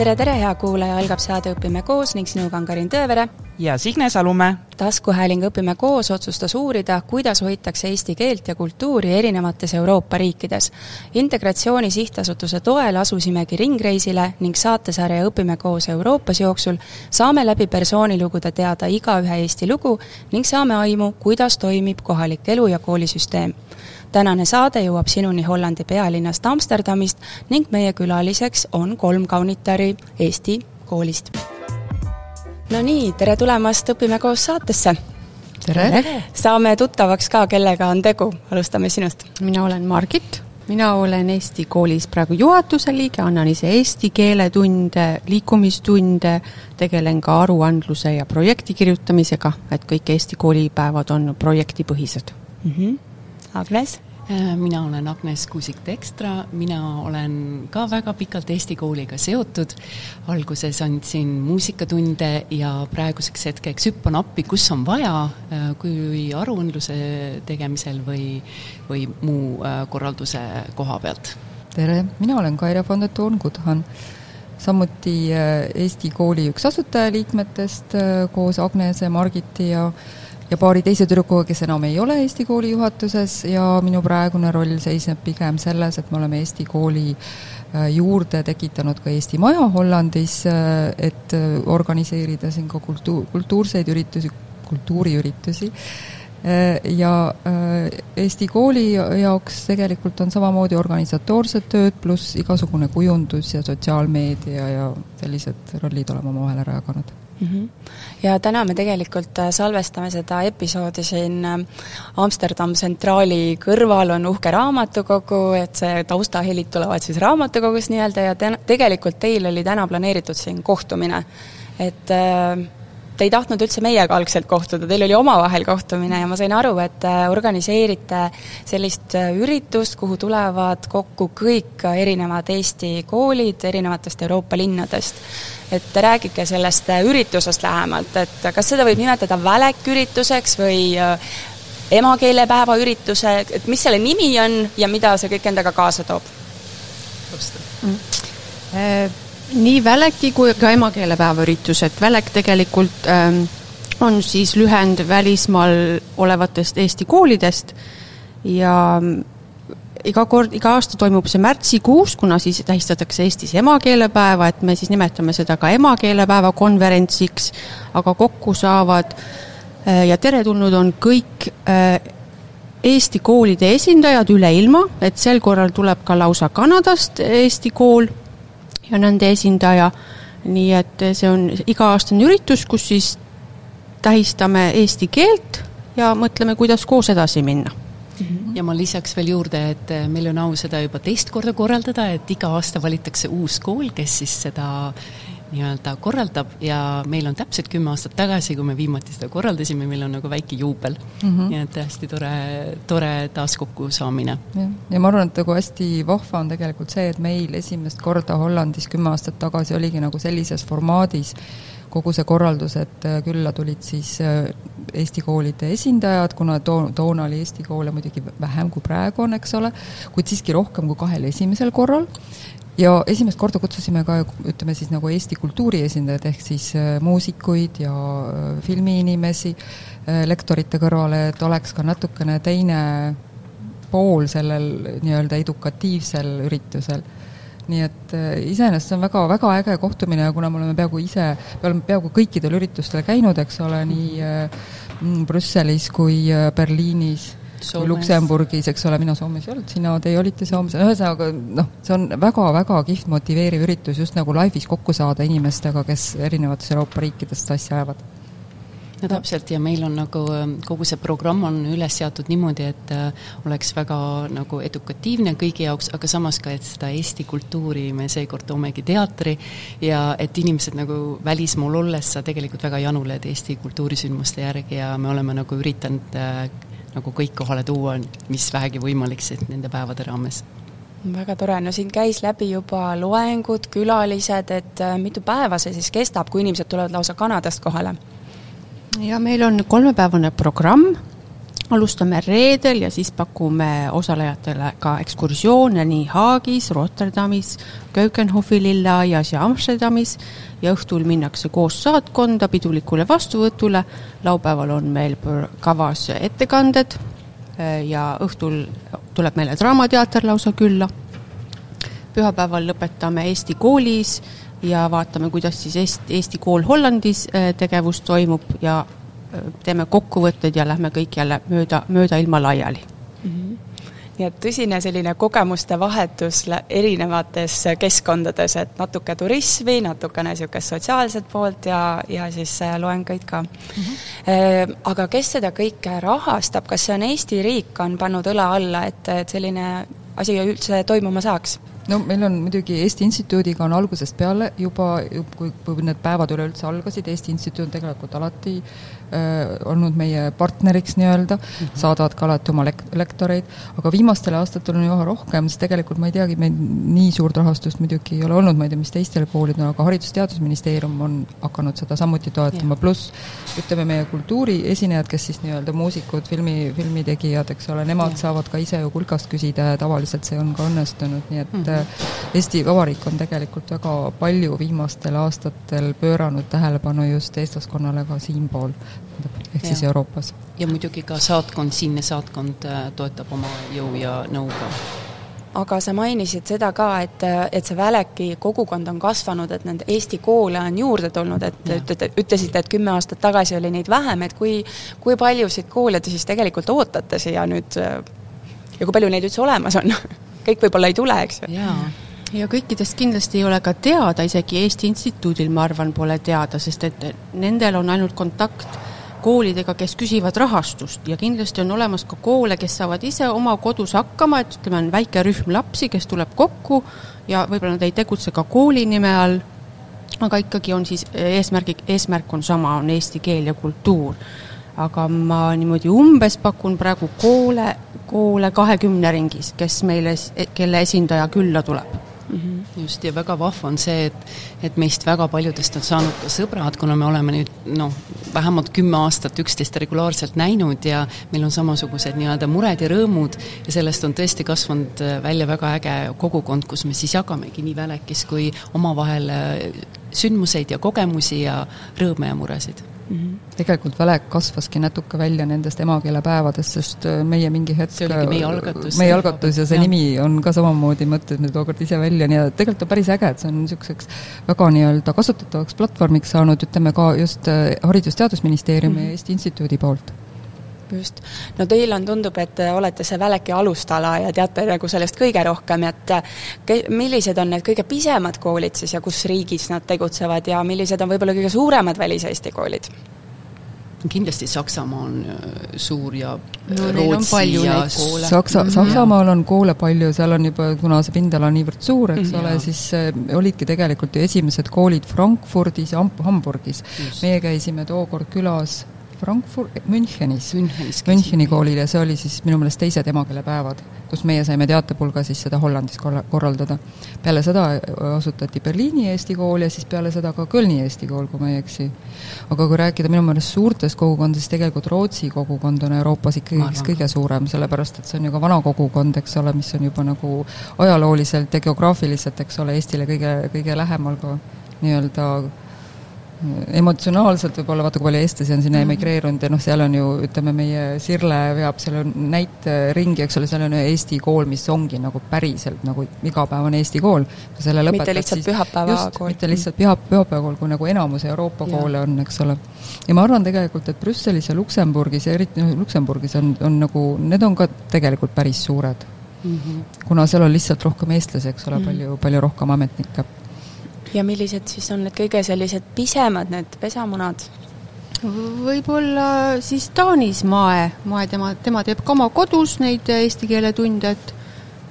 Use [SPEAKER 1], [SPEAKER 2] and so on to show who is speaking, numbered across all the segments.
[SPEAKER 1] tere, tere, hea kuulaja, algab saade Õpime koos ning sinuga on Karin Tõevere.
[SPEAKER 2] ja Signe Salumäe.
[SPEAKER 1] taskuhääling Õpime koos otsustas uurida, kuidas hoitakse eesti keelt ja kultuuri erinevates Euroopa riikides. integratsiooni sihtasutuse toel asusimegi ringreisile ning saatesarja Õpime koos Euroopas jooksul saame läbi persoonilugude teada igaühe Eesti lugu ning saame aimu, kuidas toimib kohalik elu ja koolisüsteem tänane saade jõuab sinuni Hollandi pealinnast Amsterdamist ning meie külaliseks on kolm kaunitari Eesti koolist. no nii, tere tulemast Õpime koos saatesse!
[SPEAKER 3] tere!
[SPEAKER 1] saame tuttavaks ka, kellega on tegu, alustame sinust.
[SPEAKER 3] mina olen Margit, mina olen Eesti koolis praegu juhatuse liige, annan ise eesti keeletunde, liikumistunde, tegelen ka aruandluse ja projekti kirjutamisega, et kõik Eesti koolipäevad on projektipõhised
[SPEAKER 1] mm. -hmm Agnes?
[SPEAKER 4] Äh, mina olen Agnes Kuusik-Tekstra, mina olen ka väga pikalt Eesti kooliga seotud. alguses andsin muusikatunde ja praeguseks hetkeks hüppan appi, kus on vaja, äh, kui aruandluse tegemisel või, või muu äh, korralduse koha pealt.
[SPEAKER 5] tere, mina olen Kaire von der Toon-Kudhan samuti Eesti kooli üks asutajaliikmetest koos Agnese, Margiti ja ja paari teise tüdrukuga, kes enam ei ole Eesti kooli juhatuses ja minu praegune roll seisneb pigem selles, et me oleme Eesti kooli äh, juurde tekitanud ka Eesti Maja Hollandis, äh, et äh, organiseerida siin ka kultuur, kultuurseid üritusi, kultuuriüritusi ja Eesti kooli jaoks tegelikult on samamoodi organisatoorsed tööd, pluss igasugune kujundus ja sotsiaalmeedia ja sellised rollid oleme omavahel ära jaganud.
[SPEAKER 1] Ja täna me tegelikult äh, salvestame seda episoodi siin äh, Amsterdam Centraali kõrval on uhke raamatukogu, et see taustahelid tulevad siis raamatukogust nii-öelda ja te-, tegelikult teil oli täna planeeritud siin kohtumine. et äh, te ei tahtnud üldse meiega algselt kohtuda, teil oli omavahel kohtumine ja ma sain aru, et organiseerite sellist üritust, kuhu tulevad kokku kõik erinevad Eesti koolid erinevatest Euroopa linnadest et rääkige sellest äh, üritusest lähemalt, et kas seda võib nimetada välekürituseks või äh, emakeelepäeva ürituse, et mis selle nimi on ja mida see kõik endaga kaasa toob?
[SPEAKER 3] Mm. Äh, nii Väleki kui ka emakeelepäeva üritus, et Välek tegelikult ähm, on siis lühend välismaal olevatest Eesti koolidest ja iga kord, iga aasta toimub see märtsikuus, kuna siis tähistatakse Eestis emakeelepäeva, et me siis nimetame seda ka emakeelepäeva konverentsiks, aga kokku saavad äh, ja teretulnud on kõik äh, Eesti koolide esindajad üle ilma, et sel korral tuleb ka lausa Kanadast Eesti kool ja nende esindaja, nii et see on iga-aastane üritus, kus siis tähistame eesti keelt ja mõtleme, kuidas koos edasi minna.
[SPEAKER 4] Ja ma lisaks veel juurde, et eh, meil on au seda juba teist korda korraldada, et iga aasta valitakse uus kool, kes siis seda nii-öelda korraldab ja meil on täpselt kümme aastat tagasi, kui me viimati seda korraldasime, meil on nagu väike juubel mm. -hmm. nii et hästi tore, tore taas kokkusaamine.
[SPEAKER 5] ja ma arvan, et nagu hästi vahva on tegelikult see, et meil esimest korda Hollandis kümme aastat tagasi oligi nagu sellises formaadis kogu see korraldus, et äh, külla tulid siis äh, Eesti koolide esindajad, kuna too, toona oli Eesti koole muidugi vähem, kui praegu on, eks ole, kuid siiski rohkem kui kahel esimesel korral, ja esimest korda kutsusime ka ütleme siis nagu Eesti kultuuri esindajad, ehk siis äh, muusikuid ja filmiinimesi lektorite kõrvale, et oleks ka natukene teine pool sellel nii-öelda edukatiivsel üritusel. Nii et äh, iseenesest see on väga, väga äge kohtumine ja kuna me oleme peaaegu ise, me oleme peaaegu kõikidel üritustel käinud, eks ole, nii äh, Brüsselis kui äh, Berliinis kui Luksemburgis, eks ole, mina Soomes ei olnud, sina, teie olite Soomes, ühesõnaga noh, see on väga-väga kihvt motiveeriv üritus just nagu laivis kokku saada inimestega, kes erinevatest Euroopa riikidest asja ajavad
[SPEAKER 4] no täpselt, ja meil on nagu ähm, kogu see programm on üles seatud niimoodi, et äh, oleks väga nagu edukatiivne kõigi jaoks, aga samas ka, et seda Eesti kultuuri me seekord toomegi teatri ja et inimesed nagu välismaal olles sa tegelikult väga januled Eesti kultuurisündmuste järgi ja me oleme nagu üritanud äh, nagu kõik kohale tuua, mis vähegi võimalik siis nende päevade raames
[SPEAKER 1] väga tore, no siin käis läbi juba loengud, külalised, et äh, mitu päeva see siis kestab, kui inimesed tulevad lausa Kanadast kohale?
[SPEAKER 3] Ja meil on kolmepäevane programm, alustame reedel ja siis pakume osalejatele ka ekskursioone nii Haagis, Rotterdamis, Keukenhofi lilleaias ja Amsterdamis ja õhtul minnakse koos saatkonda pidulikule vastuvõtule. laupäeval on meil kavas ettekanded eh, ja õhtul tuleb meile Draamateater lausa külla. pühapäeval lõpetame Eesti koolis ja vaatame, kuidas siis Eesti, Eesti kool Hollandis eh, tegevus toimub ja teeme kokkuvõtted ja lähme kõik jälle mööda, mööda ilma laiali mm. -hmm
[SPEAKER 1] nii et tõsine selline kogemuste vahetus erinevates keskkondades, et natuke turismi, natukene niisugust sotsiaalset poolt ja, ja siis äh, loenguid ka mm. -hmm. Aga kes seda kõike rahastab, kas see on Eesti riik, on pannud õla alla, et, et selline asi üldse toimuma saaks?
[SPEAKER 5] No meil on muidugi Eesti Instituudiga on algusest peale juba, kui, kui need päevad üleüldse algasid, Eesti Instituut on tegelikult alati äh, olnud meie partneriks nii-öelda mm, -hmm. saadavad ka alati oma lek-, lektoreid, aga viimastel aastatel on üha rohkem, sest tegelikult ma ei teagi, meil nii suurt rahastust muidugi ei ole olnud, ma ei tea, mis teistel koolidel, aga Haridus-Teadusministeerium on hakanud seda samuti toetama, pluss ütleme, meie kultuuriesinejad, kes siis nii-öelda muusikud, filmi, filmitegijad, eks ole, nemad ja. saavad ka ise ju kulkast küsida ja tavaliselt see on ka õnnestunud, nii et mm -hmm Eesti Vabariik on tegelikult väga palju viimastel aastatel pööranud tähelepanu just eestlaskonnale ka siinpool, ehk siis Euroopas.
[SPEAKER 4] ja muidugi ka saatkond, siinne saatkond äh, toetab oma jõu ja nõuga
[SPEAKER 1] aga sa mainisid seda ka, et, et see Väleki kogukond on kasvanud, et neid Eesti koole on juurde tulnud, et ütlete, ütlesite, et kümme aastat tagasi oli neid vähem, et kui, kui paljusid koole te siis tegelikult ootate siia nüüd ja kui palju neid üldse olemas on kõik võib-olla ei tule, eks ju.
[SPEAKER 3] ja kõikidest kindlasti ei ole ka teada, isegi Eesti Instituudil, ma arvan, pole teada, sest et nendel on ainult kontakt koolidega, kes küsivad rahastust ja kindlasti on olemas ka koole, kes saavad ise oma kodus hakkama, et ütleme, on väike rühm lapsi, kes tuleb kokku ja võib-olla nad ei tegutse ka kooli nime all, aga ikkagi on siis eesmärgi, eesmärk on sama, on eesti keel ja kultuur. Aga ma niimoodi umbes pakun praegu koole koole kahekümne ringis, kes meile, kelle esindaja külla tuleb
[SPEAKER 4] mm. -hmm. just, ja väga vahva on see, et, et meist väga paljudest on saanud ka sõbrad, kuna me oleme nüüd noh, vähemalt kümme aastat üksteist regulaarselt näinud ja meil on samasugused nii-öelda mured ja rõõmud ja sellest on tõesti kasvanud äh, välja väga äge kogukond, kus me siis jagamegi nii Välekis kui omavahel äh, sündmuseid ja kogemusi ja rõõme ja muresid
[SPEAKER 5] mm. -hmm. tegelikult Välek kasvaski natuke välja nendest emakeelepäevadest, sest äh, meie mingi hetk
[SPEAKER 4] see oligi meie algatus.
[SPEAKER 5] meie algatus ja see ja. nimi on ka samamoodi, mõtlesime tookord ise välja, nii et tegelikult on päris äge, et see on niisuguseks väga nii-öelda kasutatavaks platvormiks saanud, ütleme ka just äh, Haridus-Teadusministeeriumi mm -hmm. ja Eesti Instituudi poolt
[SPEAKER 1] just. no teil on, tundub, et olete see Väleki alustala ja teate nagu sellest kõige rohkem, et millised on need kõige pisemad koolid siis ja kus riigis nad tegutsevad ja millised on võib-olla kõige suuremad väliseesti koolid?
[SPEAKER 4] kindlasti Saksamaa on äh, suur ja
[SPEAKER 3] no, Rootsi ja
[SPEAKER 5] Saksa, mhm. Saksamaal on koole palju, seal on juba, kuna see pindala on niivõrd suur, eks mm -hmm. ole, siis äh, olidki tegelikult ju esimesed koolid Frankfurdis ja Hamburgis. meie käisime tookord külas Frankfurt, Münchenis, Münchenis, Müncheni koolil ja see oli siis minu meelest teised emakeelepäevad, kus meie saime teatepulga siis seda Hollandis korra-, korraldada. peale seda asutati Berliini Eesti kool ja siis peale seda ka Kölni Eesti kool, kui ma ei eksi. aga kui rääkida minu meelest suurtest kogukondadest, tegelikult Rootsi kogukond on Euroopas ikkagi üks kõige suurem, sellepärast et see on ju ka vana kogukond, eks ole, mis on juba nagu ajalooliselt ja geograafiliselt, eks ole, Eestile kõige, kõige lähemal ka nii-öelda emotsionaalselt võib-olla, vaata kui palju eestlasi on sinna mm -hmm. emigreerunud ja noh, seal on ju, ütleme, meie Sirle veab selle näiteringi, eks ole, seal on Eesti kool, mis ongi nagu päriselt nagu igapäevane Eesti kool.
[SPEAKER 1] mitte lihtsalt pühapäevakool.
[SPEAKER 5] mitte lihtsalt püha, pühapäevakool, kui nagu enamus Euroopa ja. koole on, eks ole. ja ma arvan tegelikult, et Brüsselis ja Luksemburgis ja eriti noh, Luksemburgis on, on nagu, need on ka tegelikult päris suured mm. -hmm. kuna seal on lihtsalt rohkem eestlasi, eks ole mm, -hmm. palju, palju rohkem ametnikke
[SPEAKER 1] ja millised siis on need kõige sellised pisemad, need pesamunad?
[SPEAKER 3] võib-olla siis Taanis Mae, Mae tema, tema teeb ka oma kodus neid eesti keele tunde, et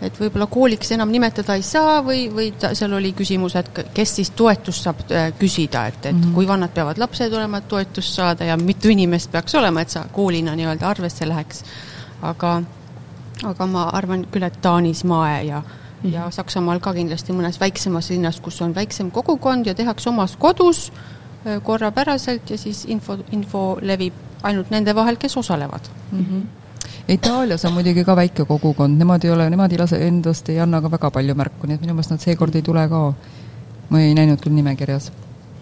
[SPEAKER 3] et võib-olla kooliks enam nimetada ei saa või, või ta, seal oli küsimus, et kes siis toetust saab äh, küsida, et, et mm -hmm. kui vanad peavad lapsed olema, et toetust saada ja mitu inimest peaks olema, et sa koolina nii-öelda arvesse läheks. aga, aga ma arvan küll, et Taanis Mae ja. Ja Saksamaal ka kindlasti mõnes väiksemas linnas, kus on väiksem kogukond ja tehakse omas kodus korrapäraselt ja siis info, info levib ainult nende vahel, kes osalevad
[SPEAKER 1] mm. -hmm
[SPEAKER 5] Itaalias on muidugi ka väike kogukond, nemad ei ole, nemad ei lase endast, ei anna ka väga palju märku, nii et minu meelest nad seekord ei tule ka. ma ei näinud küll nimekirjas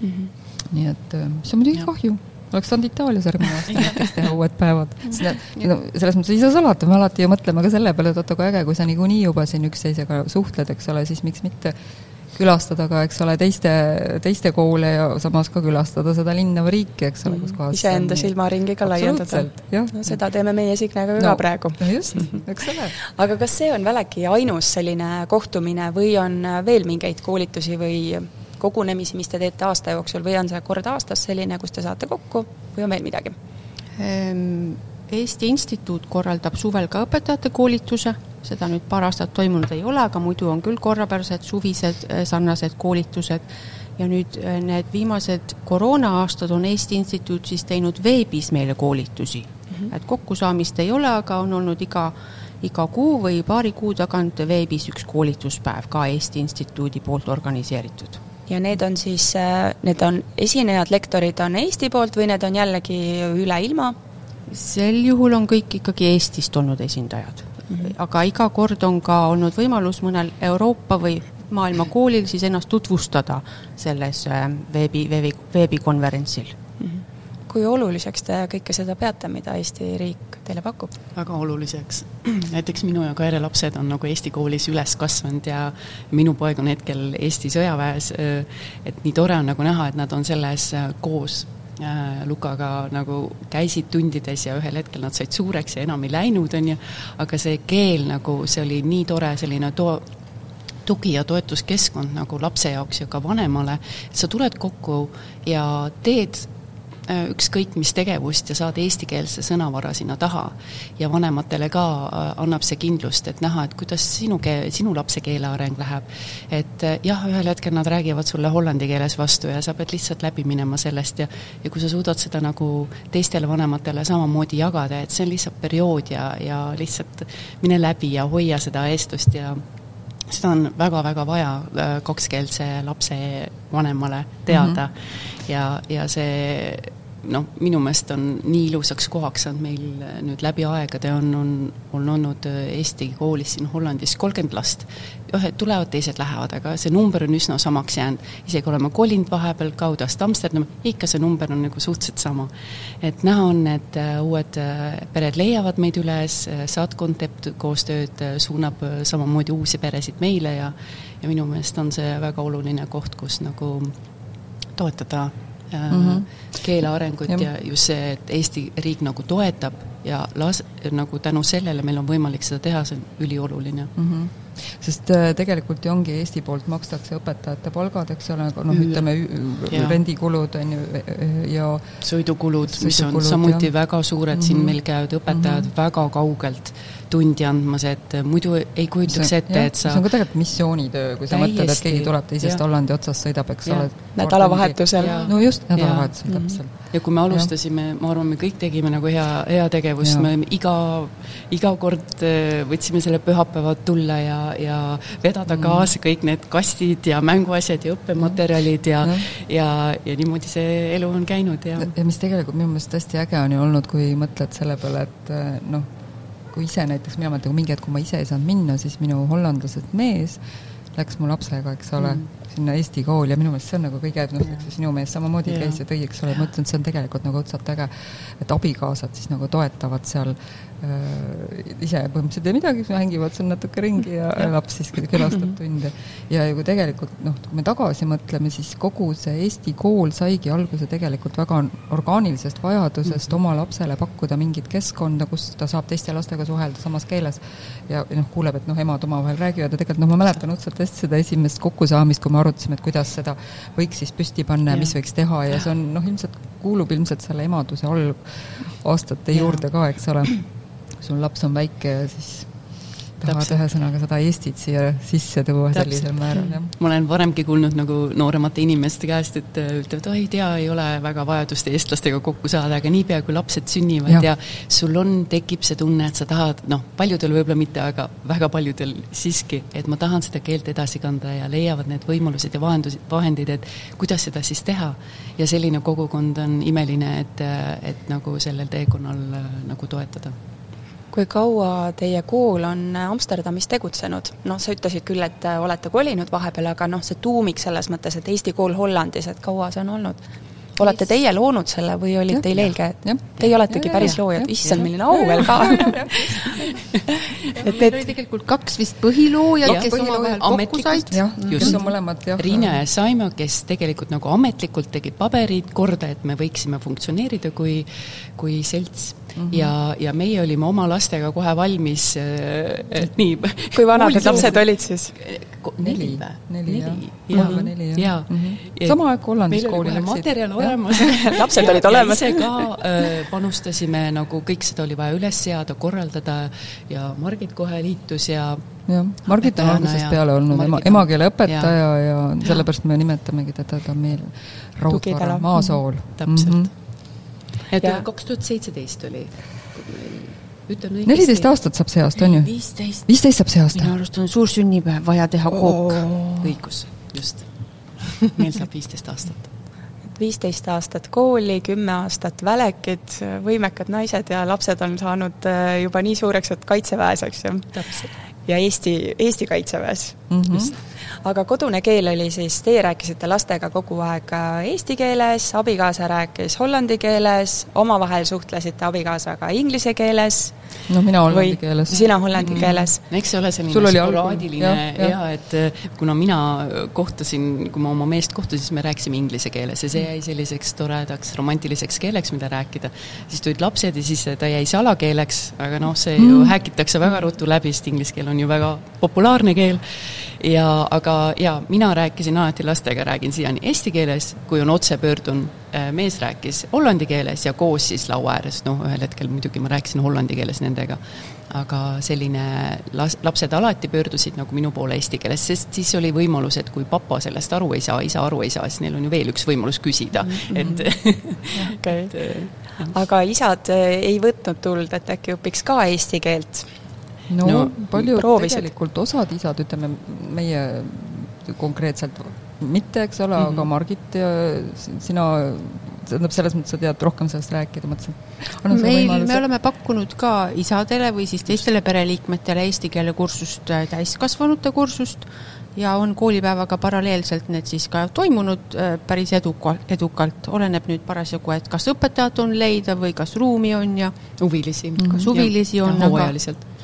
[SPEAKER 5] mm. -hmm. nii et äh, see on muidugi kahju oleks saanud Itaalias järgmine aasta näiteks teha uued päevad. no selles mõttes ei saa salata, me alati ju mõtleme ka selle peale, et oota, kui äge, kui sa niikuinii juba siin üksteisega suhtled, eks ole, siis miks mitte külastada ka, eks ole, teiste, teiste koole ja samas ka külastada seda linna või riiki, eks ole, kus kohas
[SPEAKER 1] iseenda silmaringi ka laiendada. no seda teeme meie Signega no, ka praegu.
[SPEAKER 5] no just, eks ole.
[SPEAKER 1] aga kas see on Väleki ainus selline kohtumine või on veel mingeid koolitusi või kogunemisi, mis te teete aasta jooksul või on see kord aastas selline, kus te saate kokku või on veel midagi?
[SPEAKER 3] Ehm, Eesti Instituut korraldab suvel ka õpetajate koolituse seda nüüd paar aastat toimunud ei ole, aga muidu on küll korrapärased suvised äh, sarnased koolitused ja nüüd äh, need viimased koroona-aastad on Eesti Instituut siis teinud veebis meile koolitusi mm. -hmm. et kokkusaamist ei ole, aga on olnud iga, iga kuu või paari kuu tagant veebis üks koolituspäev ka Eesti Instituudi poolt organiseeritud
[SPEAKER 1] ja need on siis, äh, need on esinejad, lektorid on Eesti poolt või need on jällegi üle ilma?
[SPEAKER 3] sel juhul on kõik ikkagi Eestist olnud esindajad mm. -hmm. aga iga kord on ka olnud võimalus mõnel Euroopa või maailma koolil siis ennast tutvustada selles äh, veebi, veebi, veebikonverentsil mm. -hmm.
[SPEAKER 1] Kui oluliseks te kõike seda peate, mida Eesti riik teile pakub?
[SPEAKER 4] väga oluliseks. näiteks minu ja Kaire lapsed on nagu Eesti koolis üles kasvanud ja minu poeg on hetkel Eesti sõjaväes, äh, et nii tore on nagu näha, et nad on selles äh, koos Äh, Lukaga nagu käisid tundides ja ühel hetkel nad said suureks ja enam ei läinud, on ju, aga see keel nagu, see oli nii tore selline to-, tugi- ja toetuskeskkond nagu lapse jaoks ja ka vanemale, et sa tuled kokku ja teed ükskõik mis tegevust ja saad eestikeelse sõnavara sinna taha. ja vanematele ka äh, annab see kindlust, et näha, et kuidas sinu keel, sinu lapse keele areng läheb. et äh, jah, ühel hetkel nad räägivad sulle hollandi keeles vastu ja sa pead lihtsalt läbi minema sellest ja ja kui sa suudad seda nagu teistele vanematele samamoodi jagada, et see on lihtsalt periood ja, ja lihtsalt mine läbi ja hoia seda eestlust ja seda on väga-väga vaja kakskeelse lapse vanemale teada mm -hmm. ja, ja see noh, minu meelest on nii ilusaks kohaks saanud meil äh, nüüd läbi aegade on, on, on olnud äh, Eesti koolis siin Hollandis kolmkümmend last. ühed tulevad, teised lähevad, aga see number on üsna samaks jäänud. isegi oleme kolinud vahepeal Kaudast Amsterdami, ikka see number on nagu suhteliselt sama. et näha on, et äh, uued pered leiavad meid üles, saatkond teeb koostööd, suunab samamoodi uusi peresid meile ja ja minu meelest on see väga oluline koht, kus nagu toetada mm -hmm. keele arengut ja. ja just see, et Eesti riik nagu toetab ja las-, nagu tänu sellele meil on võimalik seda teha, see on ülioluline mm. -hmm
[SPEAKER 5] sest äh, tegelikult ju ongi Eesti poolt makstakse õpetajate palgad, eks ole, noh ütleme, rendikulud on ju ja
[SPEAKER 4] sõidukulud, mis on samuti ja. väga suured mm, -hmm. siin mhm. meil käivad õpetajad mm -hmm. väga kaugelt tundi andmas, et muidu ei kujutaks see, ette, et sa
[SPEAKER 5] see on ka tegelikult missioonitöö, kui sa mõtled, et keegi tuleb teisest Hollandi otsast, sõidab, eks ole.
[SPEAKER 1] nädalavahetusel.
[SPEAKER 5] no just, nädalavahetusel täpselt.
[SPEAKER 4] ja kui me alustasime, ma arvan, me kõik tegime nagu hea, heategevust, me iga, iga kord äh, võtsime selle pühapäeva tulla ja, ja vedada mm. kaasa kõik need kastid ja mänguasjad ja õppematerjalid ja, ja, ja, ja niimoodi see elu on käinud ja
[SPEAKER 5] ja mis tegelikult minu meelest hästi äge on ju olnud, kui mõtled selle peale, et äh, noh, kui ise näiteks, mina mäletan, kui mingi hetk, kui ma ise ei saanud minna, siis minu hollandlased mees läks mu lapsega, eks ole mm., sinna Eesti kooli ja minu meelest see on nagu kõige, noh, eks sinu mees samamoodi yeah. käis ja tõi, eks ole, ma ütlen, et see on tegelikult nagu otsalt äge, et abikaasad siis nagu toetavad seal ise põhimõtteliselt ei midagi, mängivad seal natuke ringi ja, ja laps siis külastab tunde. ja kui tegelikult noh, kui me tagasi mõtleme, siis kogu see Eesti kool saigi alguse tegelikult väga orgaanilisest vajadusest -hmm. oma lapsele pakkuda mingit keskkonda, kus ta saab teiste lastega suhelda samas keeles. ja noh, kuuleb, et noh, emad omavahel räägivad ja tegelikult noh, ma mäletan õudselt hästi seda esimest kokkusaamist, kui me arutasime, et kuidas seda võiks siis püsti panna ja mis võiks teha ja see on noh, ilmselt kuulub ilmselt selle emaduse algaastate juurde ka, eks ole sul laps on väike ja siis tahavad ühesõnaga seda Eestit siia sisse tuua Täpselt. sellisel määral, jah.
[SPEAKER 4] ma olen varemgi kuulnud nagu nooremate inimeste käest, et äh, ütlevad, oi ei tea, ei ole väga vajadust eestlastega kokku saada, aga niipea, kui lapsed sünnivad ja. ja sul on, tekib see tunne, et sa tahad, noh, paljudel võib-olla mitte, aga väga paljudel siiski, et ma tahan seda keelt edasi kanda ja leiavad need võimalused ja vahendused, vahendid, et kuidas seda siis teha. ja selline kogukond on imeline, et, et nagu sellel teekonnal äh, nagu toetada
[SPEAKER 1] kui kaua teie kool on Amsterdamis tegutsenud? noh, sa ütlesid küll, et olete kolinud vahepeal, aga noh, see tuumik selles mõttes, et Eesti kool Hollandis, et kaua see on olnud? olete teie loonud selle või olid teil eelkäijad? Teie oletegi ja, päris ja, loojad, issand, milline au veel ka.
[SPEAKER 3] et meil oli tegelikult kaks vist põhiloojat, kes omavahel kokku said.
[SPEAKER 5] jah, just. mõlemad, jah.
[SPEAKER 4] Riina ja Saimo, kes tegelikult nagu ametlikult tegid paberid korda, et me võiksime funktsioneerida kui, kui selts. -hmm. ja, ja meie olime oma lastega kohe valmis äh,, et nii.
[SPEAKER 1] kui vanad need lapsed olid siis?
[SPEAKER 5] neli või?
[SPEAKER 4] neli,
[SPEAKER 5] jah. neli, jah.
[SPEAKER 4] jaa
[SPEAKER 5] -hmm.. sama aeg Hollandis kooli
[SPEAKER 4] läksid. materjal olemas
[SPEAKER 1] lapsed olid olemas.
[SPEAKER 4] ise ka äh, panustasime, nagu kõik seda oli vaja üles seada, korraldada ja Margit kohe liitus ja
[SPEAKER 5] jah, Margit on algusest peale olnud ema, emakeeleõpetaja ja, ja sellepärast me nimetamegi teda, on meil raudvara, maasool.
[SPEAKER 4] täpselt mm. -hmm et kaks tuhat seitseteist oli
[SPEAKER 5] õigesti. neliteist aastat saab see aasta, on ju?
[SPEAKER 4] viisteist.
[SPEAKER 5] viisteist saab see aasta?
[SPEAKER 3] minu arust on suur sünnipäev, vaja teha kook
[SPEAKER 4] oh.. õigus, just meil saab viisteist aastat.
[SPEAKER 1] viisteist aastat kooli, kümme aastat välekid, võimekad naised ja lapsed on saanud äh, juba nii suureks, et kaitseväes, eks ju. Ja Eesti, Eesti kaitseväes mm. -hmm. aga kodune keel oli siis, teie rääkisite lastega kogu aeg eesti keeles, abikaasa rääkis hollandi keeles, omavahel suhtlesite abikaasaga inglise keeles.
[SPEAKER 5] no mina hollandi keeles.
[SPEAKER 1] sina hollandi mm. keeles.
[SPEAKER 4] eks see ole selline sporaadiline ja, ja et äh, kuna mina kohtasin, kui ma oma meest kohtasin, siis me rääkisime inglise keeles ja see jäi selliseks toredaks romantiliseks keeleks, mida rääkida. siis tulid lapsed ja siis ta jäi salakeeleks, aga noh, see ju mm. häkitakse väga ruttu läbi, sest inglise keel on ju väga populaarne keel ja aga jaa, mina rääkisin alati lastega, räägin siiani eesti keeles, kui on otse pöördun, äh, mees rääkis hollandi keeles ja koos siis laua ääres, noh, ühel hetkel muidugi ma rääkisin hollandi keeles nendega, aga selline las-, lapsed alati pöördusid nagu minu poole eesti keeles, sest siis oli võimalus, et kui papa sellest aru ei saa, isa aru ei saa, siis neil on ju veel üks võimalus küsida mm, -hmm.
[SPEAKER 1] et okay. äh, aga isad äh, ei võtnud tuld, et äkki õpiks ka eesti keelt?
[SPEAKER 5] No, no palju proovisid. tegelikult osad isad, ütleme meie konkreetselt mitte, eks ole mm, -hmm. aga Margit ja sina, tähendab, selles mõttes sa tead rohkem sellest rääkida, mõtlesin.
[SPEAKER 3] meil, me oleme pakkunud ka isadele või siis teistele pereliikmetele eesti keele kursust, äh, täiskasvanute kursust, ja on koolipäevaga paralleelselt need siis ka toimunud äh, päris eduka, edukalt, oleneb nüüd parasjagu, et kas õpetajat on leida või kas ruumi on ja
[SPEAKER 4] huvilisi.
[SPEAKER 3] kas huvilisi ja, on,
[SPEAKER 4] aga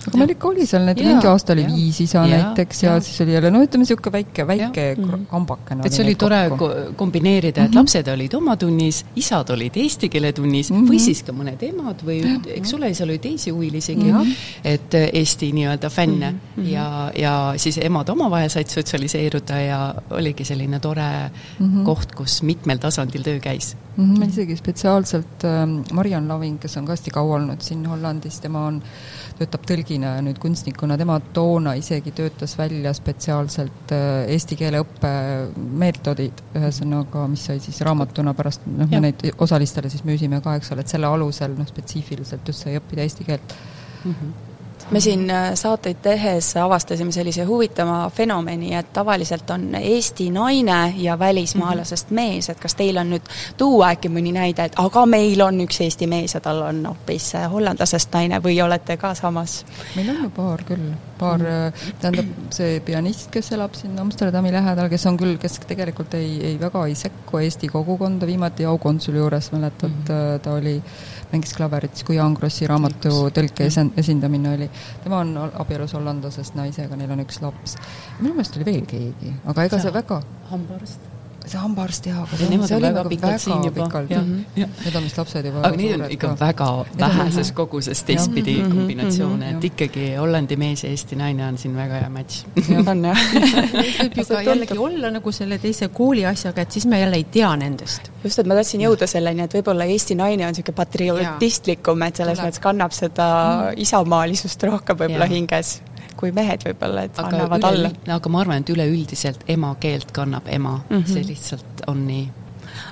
[SPEAKER 5] aga meil ikka oli seal need, mingi aasta oli viis isa ja, näiteks ja, ja siis oli jälle no ütleme, niisugune väike, väike ja. kambakene.
[SPEAKER 4] et see oli tore ko kombineerida, et mm -hmm. lapsed olid oma tunnis, isad olid eesti keele tunnis mm -hmm. või siis ka mõned emad või eks ole, seal oli teisi huvilisigi, et äh, Eesti nii-öelda fänne mm -hmm. ja, ja siis emad omavahel said sotsialiseeruda ja oligi selline tore mm -hmm. koht, kus mitmel tasandil töö käis
[SPEAKER 5] mm. -hmm. isegi spetsiaalselt äh, Mariann Laving, kes on ka hästi kaua olnud siin Hollandis, tema on töötab tõlgina ja nüüd kunstnikuna, tema toona isegi töötas välja spetsiaalselt äh, eesti keele õppe meetodid, ühesõnaga, mis sai siis raamatuna pärast, noh, me neid osalistele siis müüsime ka, eks ole, et selle alusel noh, spetsiifiliselt just sai õppida eesti keelt. Mm.
[SPEAKER 1] -hmm me siin äh, saateid tehes avastasime sellise huvitava fenomeni, et tavaliselt on Eesti naine ja välismaalasest mhm. mees, et kas teil on nüüd tuua äkki mõni näide, et aga meil on üks Eesti mees ja tal on hoopis äh, hollandlasest naine või olete ka samas?
[SPEAKER 5] meil on ju paar küll, paar mm., tähendab, see pianist, kes elab siin Amsterdami lähedal, kes on küll, kes tegelikult ei, ei väga ei sekku Eesti kogukonda, viimati aukonsuli juures mäletad mm, -hmm. ta oli mängis klaverit kui Jaan Krossi raamatu tõlke esindamine oli. Tema on abielus hollandlasest naisega, neil on üks laps. minu meelest oli veel keegi, aga ega see väga
[SPEAKER 4] hambaarst
[SPEAKER 5] see hambaarst jaa, aga see, see, see oli väga pikalt siin juba. Need on vist lapsed juba
[SPEAKER 4] aga neid on ikka ka. väga väheses koguses teistpidi mm -hmm, kombinatsioone mm, -hmm, et ikkagi Hollandi mees ja Eesti naine on siin väga hea matš.
[SPEAKER 3] on jah. võib ju ka jällegi olla nagu selle teise kooli asjaga, et siis me jälle ei tea nendest.
[SPEAKER 1] just, et ma tahtsin jõuda selleni, et võib-olla Eesti naine on niisugune patriotistlikum, et selles mõttes kannab seda isamaalisust rohkem võib-olla hinges kui mehed võib-olla, et aga annavad üle, alla.
[SPEAKER 4] aga ma arvan, et üleüldiselt emakeelt kannab ema mm, -hmm. see lihtsalt on nii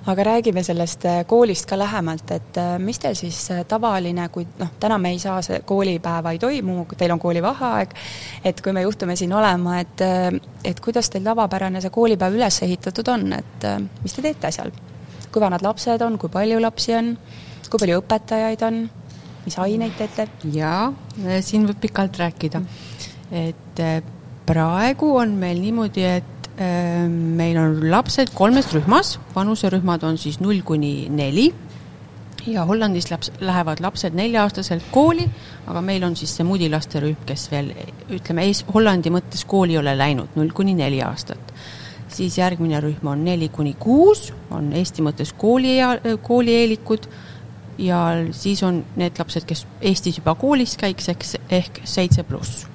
[SPEAKER 1] aga räägime sellest äh, koolist ka lähemalt, et äh, mis teil siis äh, tavaline, kui noh, täna me ei saa, see koolipäeva ei toimu, teil on koolivaheaeg, et kui me juhtume siin olema, et et kuidas teil tavapärane see koolipäev üles ehitatud on, et mis te teete seal? kui vanad lapsed on, kui palju lapsi on, kui palju õpetajaid on? mis aineid teete?
[SPEAKER 3] jaa, siin võib pikalt rääkida. Et praegu on meil niimoodi, et äh, meil on lapsed kolmes rühmas, vanuserühmad on siis null kuni neli. Ja Hollandis laps, lähevad lapsed nelja-aastaselt kooli, aga meil on siis see mudilaste rühm, kes veel ütleme, Hollandi mõttes kooli ei ole läinud, null kuni neli aastat. siis järgmine rühm on neli kuni kuus, on Eesti mõttes kooli, koolieelikud ja siis on need lapsed, kes Eestis juba koolis käiks, eks ehk seitse pluss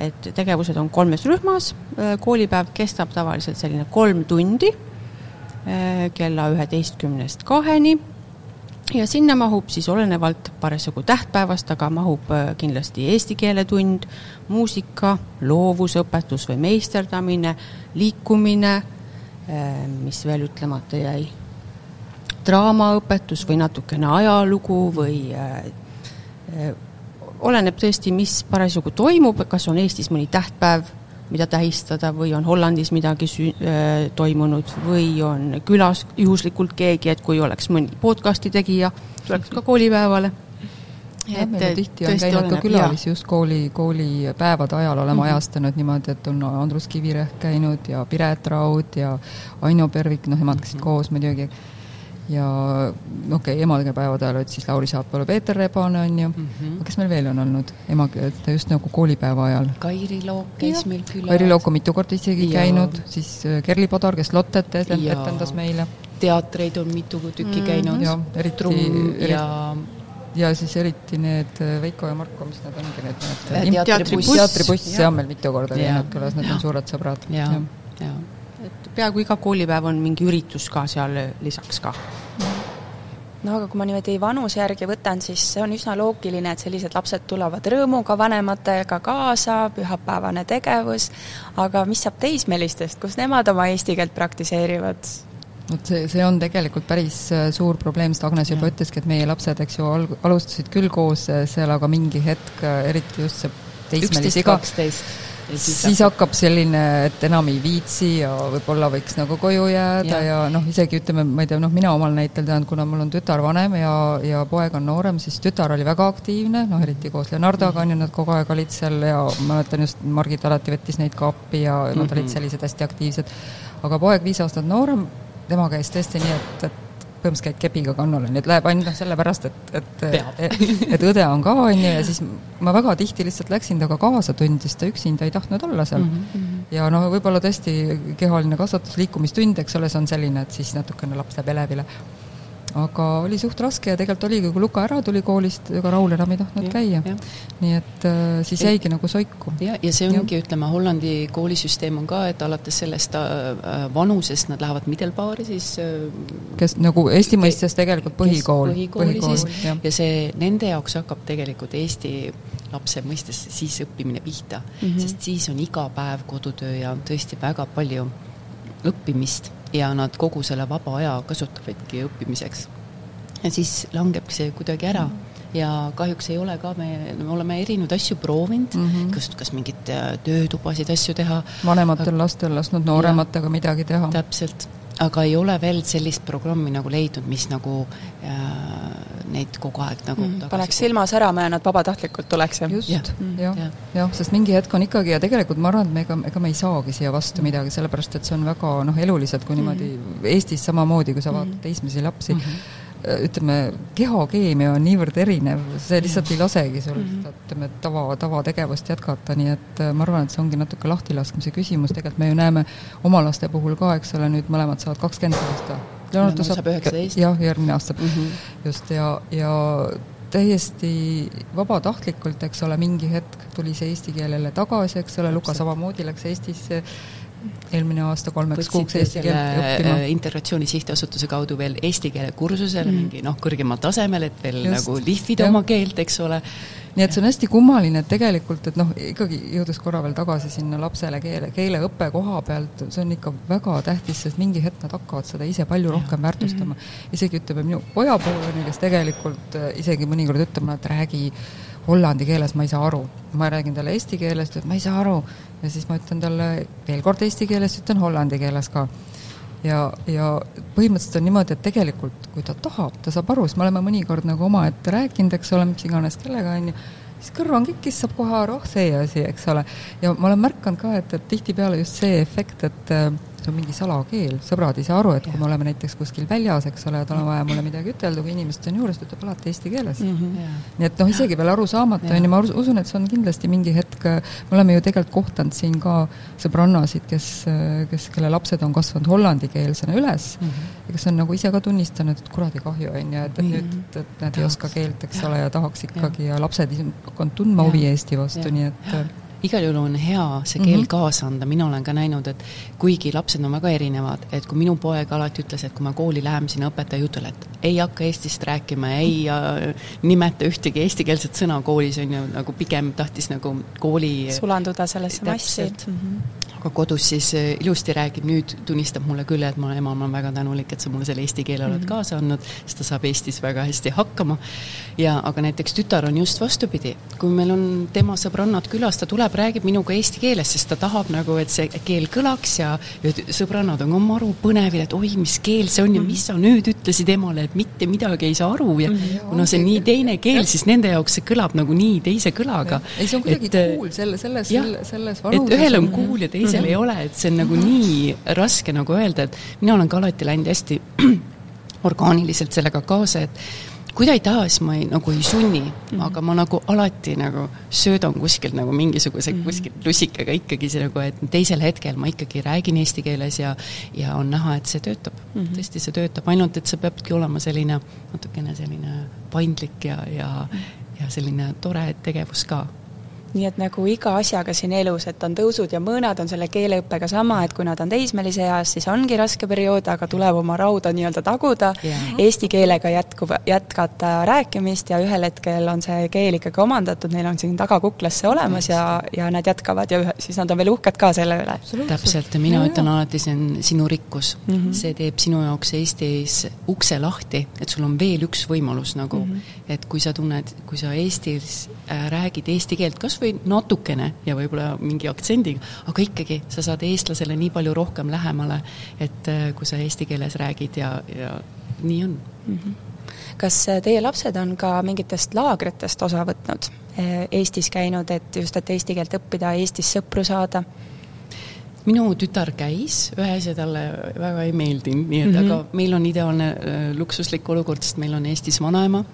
[SPEAKER 3] et tegevused on kolmes rühmas, äh, koolipäev kestab tavaliselt selline kolm tundi äh, kella üheteistkümnest kaheni. Ja sinna mahub siis olenevalt parasjagu tähtpäevast, aga mahub äh, kindlasti eesti keele tund, muusika, loovusõpetus või meisterdamine, liikumine, mis veel ütlemata jäi, draamaõpetus või natukene ajalugu või oleneb tõesti, mis parasjagu toimub, kas on Eestis mõni tähtpäev, mida tähistada või on Hollandis midagi sü-, äh, toimunud või on külas juhuslikult keegi, et kui oleks mõni podcast'i tegija, tuleks ka koolipäevale.
[SPEAKER 5] jah, meil on tihti on käinud oleneb, ka külalisi just kooli, koolipäevade ajal oleme mm -hmm. ajastanud niimoodi, et on Andrus Kivirähk käinud ja Piret Raud ja Aino Pervik, noh, nemad käisid mm -hmm. koos muidugi ja okei okay,, emakeelepäevade ajal olid siis Lauri Saapalu, Peeter Rebane, on ju mm, -hmm. aga kes meil veel on olnud emakeel, just nagu koolipäeva ajal?
[SPEAKER 4] Kairi Look käis ja. meil külas.
[SPEAKER 5] Kairi Look on mitu korda isegi ja. käinud, siis äh, Kerli Padar, kes Lottet etendas meile.
[SPEAKER 4] teatreid on mitu tükki mm -hmm. käinud.
[SPEAKER 5] jah, eriti, eriti ja ja siis eriti need äh, Veiko ja Marko, mis nad ongi need,
[SPEAKER 4] äh, teatribuss,
[SPEAKER 5] teatribuss, see on meil mitu korda käinud külas, nad on suured sõbrad.
[SPEAKER 4] ja, ja
[SPEAKER 3] et peaaegu iga koolipäev on mingi üritus ka seal lisaks ka.
[SPEAKER 1] no aga kui ma niimoodi vanuse järgi võtan, siis see on üsna loogiline, et sellised lapsed tulevad rõõmuga vanematega kaasa, pühapäevane tegevus, aga mis saab teismelistest, kus nemad oma eesti keelt praktiseerivad?
[SPEAKER 5] vot see, see on tegelikult päris äh, suur probleem, sest Agnes juba ütleski, et meie lapsed, eks ju, alg-, alustasid küll koos äh, seal, aga mingi hetk, äh, eriti just see teismelisiga, siis, siis hakkab selline, et enam ei viitsi ja võib-olla võiks nagu koju jääda ja, ja noh, isegi ütleme, ma ei tea, noh, mina omal näitel tean, kuna mul on tütar vanem ja, ja poeg on noorem, siis tütar oli väga aktiivne, noh, eriti koos Leonardoga on ju, nad kogu aeg olid seal ja mäletan just, Margit alati võttis neid ka appi ja nad mm -hmm. olid sellised hästi aktiivsed. aga poeg, viis aastat noorem, tema käis tõesti nii, et, et põhimõtteliselt käid kepiga kannul, on ju, et läheb ainult noh, sellepärast, et, et et, et õde on ka, on ju, ja siis ma väga tihti lihtsalt läksin temaga kaasa tundi, sest ta üksinda ei tahtnud olla seal mm. -hmm. ja noh, võib-olla tõesti kehaline kasvatus, liikumistund, eks ole, see on selline, et siis natukene laps läheb elevile aga oli suht raske ja tegelikult oligi, kui Luka ära tuli koolist, ega Raul enam ei tahtnud ja, käia. nii et äh, siis jäigi nagu soiku.
[SPEAKER 4] ja, ja see ongi, ütleme, Hollandi koolisüsteem on ka, et alates sellest äh, vanusest nad lähevad middelbaari siis äh,
[SPEAKER 5] kes nagu Eesti mõistes tegelikult põhikool.
[SPEAKER 4] põhikooli põhikool, siis ja. ja see, nende jaoks hakkab tegelikult Eesti lapse mõistes siis õppimine pihta mm, -hmm. sest siis on iga päev kodutöö ja tõesti väga palju õppimist ja nad kogu selle vaba aja kasutavadki õppimiseks. ja siis langebki see kuidagi ära ja kahjuks ei ole ka, me, me oleme erinevaid asju proovinud mm, -hmm. kas, kas mingeid äh, töötubasid, asju teha.
[SPEAKER 5] vanematel lastel lasknud noorematega midagi teha.
[SPEAKER 4] täpselt, aga ei ole veel sellist programmi nagu leidnud, mis nagu äh, neid kogu aeg nagu mm,
[SPEAKER 1] paneks silma särama ja nad vabatahtlikult tuleks
[SPEAKER 5] ja just. Ja., jah, jah. Ja,, sest mingi hetk on ikkagi ja tegelikult ma arvan, et me ega, ega me ei saagi siia vastu mm. midagi, sellepärast et see on väga noh, eluliselt, kui niimoodi mm. Eestis samamoodi, kui sa vaatad mm. teismelisi lapsi. Mm, -hmm ütleme, kehakeemia on niivõrd erinev, see lihtsalt ei lasegi sul mm -hmm. ütleme, tava, tavategevust jätkata, nii et äh, ma arvan, et see ongi natuke lahtilaskmise küsimus, tegelikult me ju näeme oma laste puhul ka, eks ole, nüüd mõlemad saavad kakskümmend aasta
[SPEAKER 4] Leonardo saab üheksateist.
[SPEAKER 5] jah, järgmine aasta mm -hmm. just ja, ja täiesti vabatahtlikult, eks ole, mingi hetk tuli see eesti keelele tagasi, eks ole, Luka samamoodi läks Eestisse eelmine aasta kolmeks kuuks eesti keelt õppima.
[SPEAKER 4] Äh, integratsiooni sihtasutuse kaudu veel eesti keele kursusele mm. mingi noh, kõrgemal tasemel, et veel Just. nagu lihvida ja. oma keelt, eks ole
[SPEAKER 5] nii et see on hästi kummaline, et tegelikult, et noh, ikkagi jõudes korra veel tagasi sinna lapsele keele, keeleõppe koha pealt, see on ikka väga tähtis, sest mingi hetk nad hakkavad seda ise palju rohkem väärtustama. Mhm. isegi ütleme, minu pojapoolani, kes tegelikult äh, isegi mõnikord ütleb mulle, et räägi hollandi keeles, ma ei saa aru. ma räägin talle eesti keelest, et ma ei saa aru. ja siis ma ütlen talle veel kord eesti keeles, ütlen hollandi keeles ka ja, ja põhimõtteliselt on niimoodi, et tegelikult kui ta tahab, ta saab aru, sest me oleme mõnikord nagu omaette rääkinud, eks ole, mis iganes kellega, on ju, siis kõrvankikis saab kohe aru, oh see asi, eks ole. ja ma olen märganud ka, et, et tihtipeale just see efekt, et äh, see on mingi salakeel, sõbrad ei saa aru, et kui me oleme näiteks kuskil väljas, eks ole, ja tal on vaja mulle midagi ütelda, kui inimesed on juures, ta ütleb alati eesti keeles. Mm. -hmm. nii et noh, isegi veel aru saamata, on ju, ma usun, et see on kindlasti mingi hetk, me oleme ju tegelikult kohtanud siin ka sõbrannasid, kes, kes, kelle lapsed on kasvanud hollandikeelsena üles mm -hmm. ja kes on nagu ise ka tunnistanud, et kuradi kahju, on ju, et, et nüüd, et nad ei oska keelt, eks ole, ja tahaks ikkagi ja, ja lapsed on tundma huvi Eesti vastu, nii et
[SPEAKER 4] igal juhul on hea see keel mm -hmm. kaasa anda, mina olen ka näinud, et kuigi lapsed on väga erinevad, et kui minu poeg alati ütles, et kui me kooli läheme sinna õpetaja jutule, et ei hakka eestist rääkima, ei äh, nimeta ühtegi eestikeelset sõna koolis, on ju, nagu pigem tahtis nagu kooli
[SPEAKER 1] sulanduda sellesse massi. Mm -hmm
[SPEAKER 4] aga kodus siis äh, ilusti räägib, nüüd tunnistab mulle küll, et ma ema, ma olen väga tänulik, et sa mulle selle eesti keele oled mm -hmm. kaasa andnud, sest ta saab Eestis väga hästi hakkama. ja aga näiteks tütar on just vastupidi, kui meil on tema sõbrannad külas, ta tuleb, räägib minuga eesti keeles, sest ta tahab nagu, et see keel kõlaks ja, ja sõbrannad on ka maru põnevil, et oi, mis keel see on ja mis sa nüüd ütlesid emale, et mitte midagi ei saa aru ja mhm. kuna see on nii teine keel, siis nende jaoks see kõlab nagu nii teise kõlaga.
[SPEAKER 5] ei, see on kuidagi cool selle, selles, selles
[SPEAKER 4] vanuses. et ühel on cool ja teisel teisel ei ole, et see on nagu nii raske nagu öelda, et mina olen ka alati läinud hästi orgaaniliselt sellega kaasa, et kui ta ei taha, siis ma ei, nagu ei sunni mm, -hmm. aga ma nagu alati nagu söödan kuskilt nagu mingisuguse mm -hmm. kuskilt lusikaga ikkagi see nagu, et teisel hetkel ma ikkagi räägin eesti keeles ja ja on näha, et see töötab mm. -hmm. tõesti, see töötab, ainult et see peabki olema selline natukene selline paindlik ja, ja mm -hmm. ja selline tore tegevus ka
[SPEAKER 1] nii et nagu iga asjaga siin elus, et on tõusud ja mõõnad, on selle keeleõppega sama, et kui nad on teismelise eas, siis ongi raske periood, aga tuleb oma rauda nii-öelda taguda yeah., eesti keelega jätkuv, jätkata rääkimist ja ühel hetkel on see keel ikkagi omandatud, neil on siin tagakuklas see olemas ja, ja nad jätkavad ja ühe, siis nad on veel uhked ka selle üle.
[SPEAKER 4] täpselt, ja mina ja, ütlen alati, see on sinu rikkus mm. -hmm. see teeb sinu jaoks Eestis ukse lahti, et sul on veel üks võimalus nagu mm, -hmm. et kui sa tunned, kui sa Eestis äh, räägid eesti keelt kas või või natukene ja võib-olla mingi aktsendiga, aga ikkagi sa saad eestlasele nii palju rohkem lähemale, et äh, kui sa eesti keeles räägid ja, ja nii on mm. -hmm
[SPEAKER 1] kas äh, teie lapsed on ka mingitest laagritest osa võtnud, äh, Eestis käinud, et just, et eesti keelt õppida, Eestis sõpru saada?
[SPEAKER 4] minu tütar käis ühes ja talle väga ei meeldinud, nii et mm -hmm. aga meil on ideaalne luksuslik olukord, sest meil on Eestis vanaema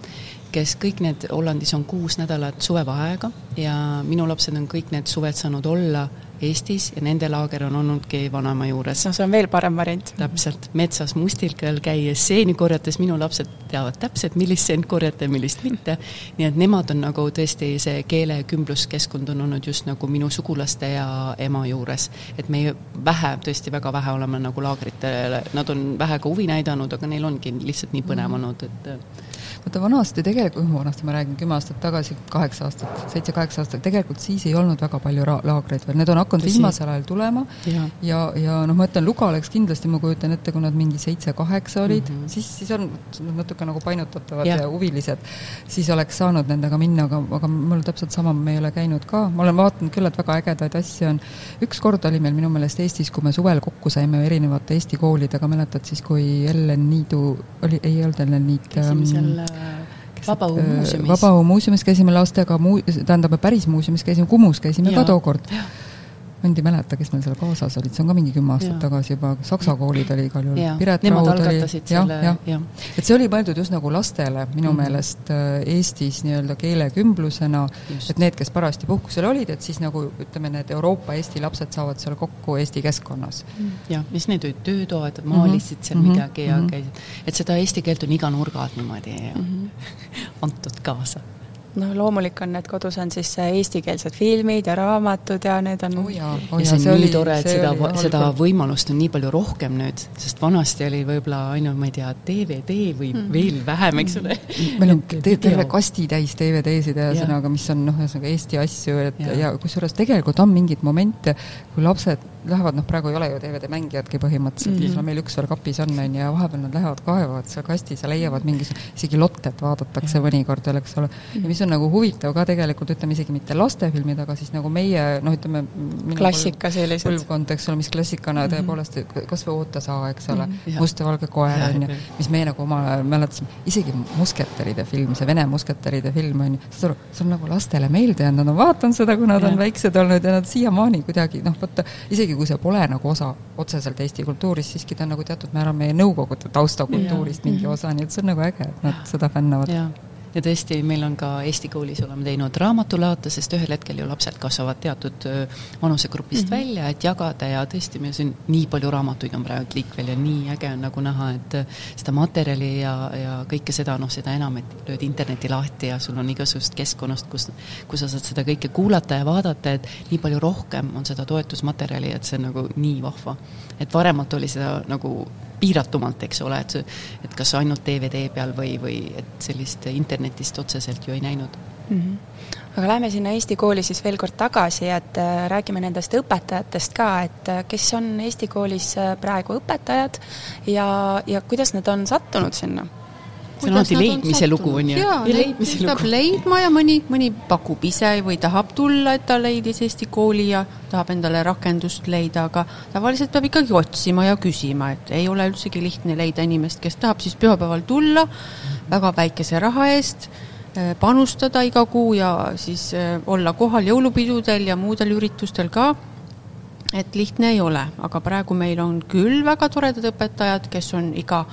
[SPEAKER 4] kes kõik need, Hollandis on kuus nädalat suvevaheaega ja minu lapsed on kõik need suved saanud olla Eestis ja nende laager on olnudki vanaema juures.
[SPEAKER 1] no see on veel parem variant.
[SPEAKER 4] täpselt, metsas mustikal käies seeni korjates, minu lapsed teavad täpselt, millist seent korjata ja millist mitte. nii et nemad on nagu tõesti, see keelekümbluskeskkond on olnud just nagu minu sugulaste ja ema juures. et me vähe, tõesti väga vähe oleme nagu laagritele, nad on vähe ka huvi näidanud, aga neil ongi lihtsalt nii põnev olnud, et
[SPEAKER 5] vaata vanasti tegelikult, noh vanasti ma räägin kümme aastat tagasi, kaheksa aastat, seitse-kaheksa aastat, tegelikult siis ei olnud väga palju laagreid veel, need on hakanud viimasel ajal tulema ja, ja, ja noh, ma ütlen, Luga oleks kindlasti, ma kujutan ette, kui nad mingi seitse-kaheksa olid mm, -hmm. siis, siis on natuke nagu painutatavad ja, ja huvilised, siis oleks saanud nendega minna, aga, aga mul täpselt sama, me ei ole käinud ka, ma olen vaadanud küll, et väga ägedaid asju on, üks kord oli meil minu meelest Eestis, kui me suvel kokku saime erinevate Eesti koolidega, mäletad siis, kui Ellen Niidu oli, ei olnud Ellen Niit
[SPEAKER 4] käisime seal Vabaõhu muuseumis.
[SPEAKER 5] Vabaõhu muuseumis käisime lastega, muu-, tähendab, päris muuseumis käisime, Kumus käisime ja. ka tookord ma nüüd ei mäleta, kes meil seal kaasas olid, see on ka mingi kümme aastat ja. tagasi juba, saksa koolid oli igal juhul.
[SPEAKER 4] Piret Raud oli, jah, jah.
[SPEAKER 5] et see oli mõeldud just nagu lastele minu mm. meelest äh, Eestis nii-öelda keelekümblusena, et need, kes parajasti puhkusel olid, et siis nagu ütleme, need Euroopa Eesti lapsed saavad seal kokku Eesti keskkonnas
[SPEAKER 4] mm.. jah, ja siis need olid töötoad, maalisid seal mm -hmm. midagi ja mm -hmm. käisid, et seda eesti keelt on iga nurga alt niimoodi mm -hmm. antud kaasa
[SPEAKER 1] noh, loomulik on, et kodus on siis eestikeelsed filmid ja raamatud ja need on
[SPEAKER 4] oh jaa, oh ja see on nii oli, tore, et seda, seda võimalust on nii palju rohkem nüüd, sest vanasti oli võib-olla ainult, ma ei tea, DVD või mm. veel vähem, eks ole.
[SPEAKER 5] meil on terve kastitäis DVD-sid ühesõnaga, mis on noh, ühesõnaga Eesti asju, et ja, ja kusjuures tegelikult on mingeid momente, kui lapsed lähevad, noh praegu ei ole ju DVD-mängijadki põhimõtteliselt mm, -hmm. mis meil üks veel kapis on, on ju, ja vahepeal nad lähevad, kaevavad seal kastis ja leiavad mingisuguse, isegi lottet vaadatakse mõnikord veel, eks ole, ja mis on nagu huvitav ka tegelikult, ütleme isegi mitte lastefilmid, aga siis nagu meie noh, ütleme
[SPEAKER 1] klassika sellised.
[SPEAKER 5] põlvkond, eks ole, mis klassikana mm -hmm. tõepoolest, kas või Oota saa, eks ole mm, -hmm. Must ja valge koer, on ju, mis meie nagu omal mäletasime, isegi musketäride film, see Vene musketäride film, on ju, saad aru, see on nagu lastele meelde jäänud, nad on vaadanud seda, kui nad ja. on väiksed olnud ja nad siiamaani kuidagi noh, vaata, isegi kui see pole nagu osa otseselt Eesti kultuurist, siiski ta on nagu teatud määral meie Nõukogude taustakultuurist mingi mhm. osa, nii et see on nagu äge, et nad seda fännavad
[SPEAKER 4] ja tõesti, meil on ka Eesti koolis oleme teinud raamatulaate, sest ühel hetkel ju lapsed kasvavad teatud vanusegrupist mm -hmm. välja, et jagada ja tõesti, meil siin nii palju raamatuid on praegu liikvel ja nii äge on nagu näha, et seda materjali ja, ja kõike seda, noh, seda enam, et lööd interneti lahti ja sul on igasugust keskkonnast, kus, kus sa saad seda kõike kuulata ja vaadata, et nii palju rohkem on seda toetusmaterjali, et see on nagu nii vahva. et varemalt oli seda nagu piiratumalt, eks ole, et et kas ainult DVD peal või, või et sellist internetist otseselt ju ei näinud mm. -hmm
[SPEAKER 1] aga lähme sinna Eesti kooli siis veel kord tagasi, et äh, räägime nendest õpetajatest ka, et äh, kes on Eesti koolis äh, praegu õpetajad ja, ja kuidas nad on sattunud sinna
[SPEAKER 4] see on alati leidmise lugu, on ju?
[SPEAKER 3] jaa, peab leidma ja mõni, mõni pakub ise või tahab tulla, et ta leidis Eesti kooli ja tahab endale rakendust leida, aga tavaliselt peab ikkagi otsima ja küsima, et ei ole üldsegi lihtne leida inimest, kes tahab siis pühapäeval tulla väga väikese raha eest, eh, panustada iga kuu ja siis eh, olla kohal jõulupidudel ja muudel üritustel ka. Et lihtne ei ole, aga praegu meil on küll väga toredad õpetajad, kes on iga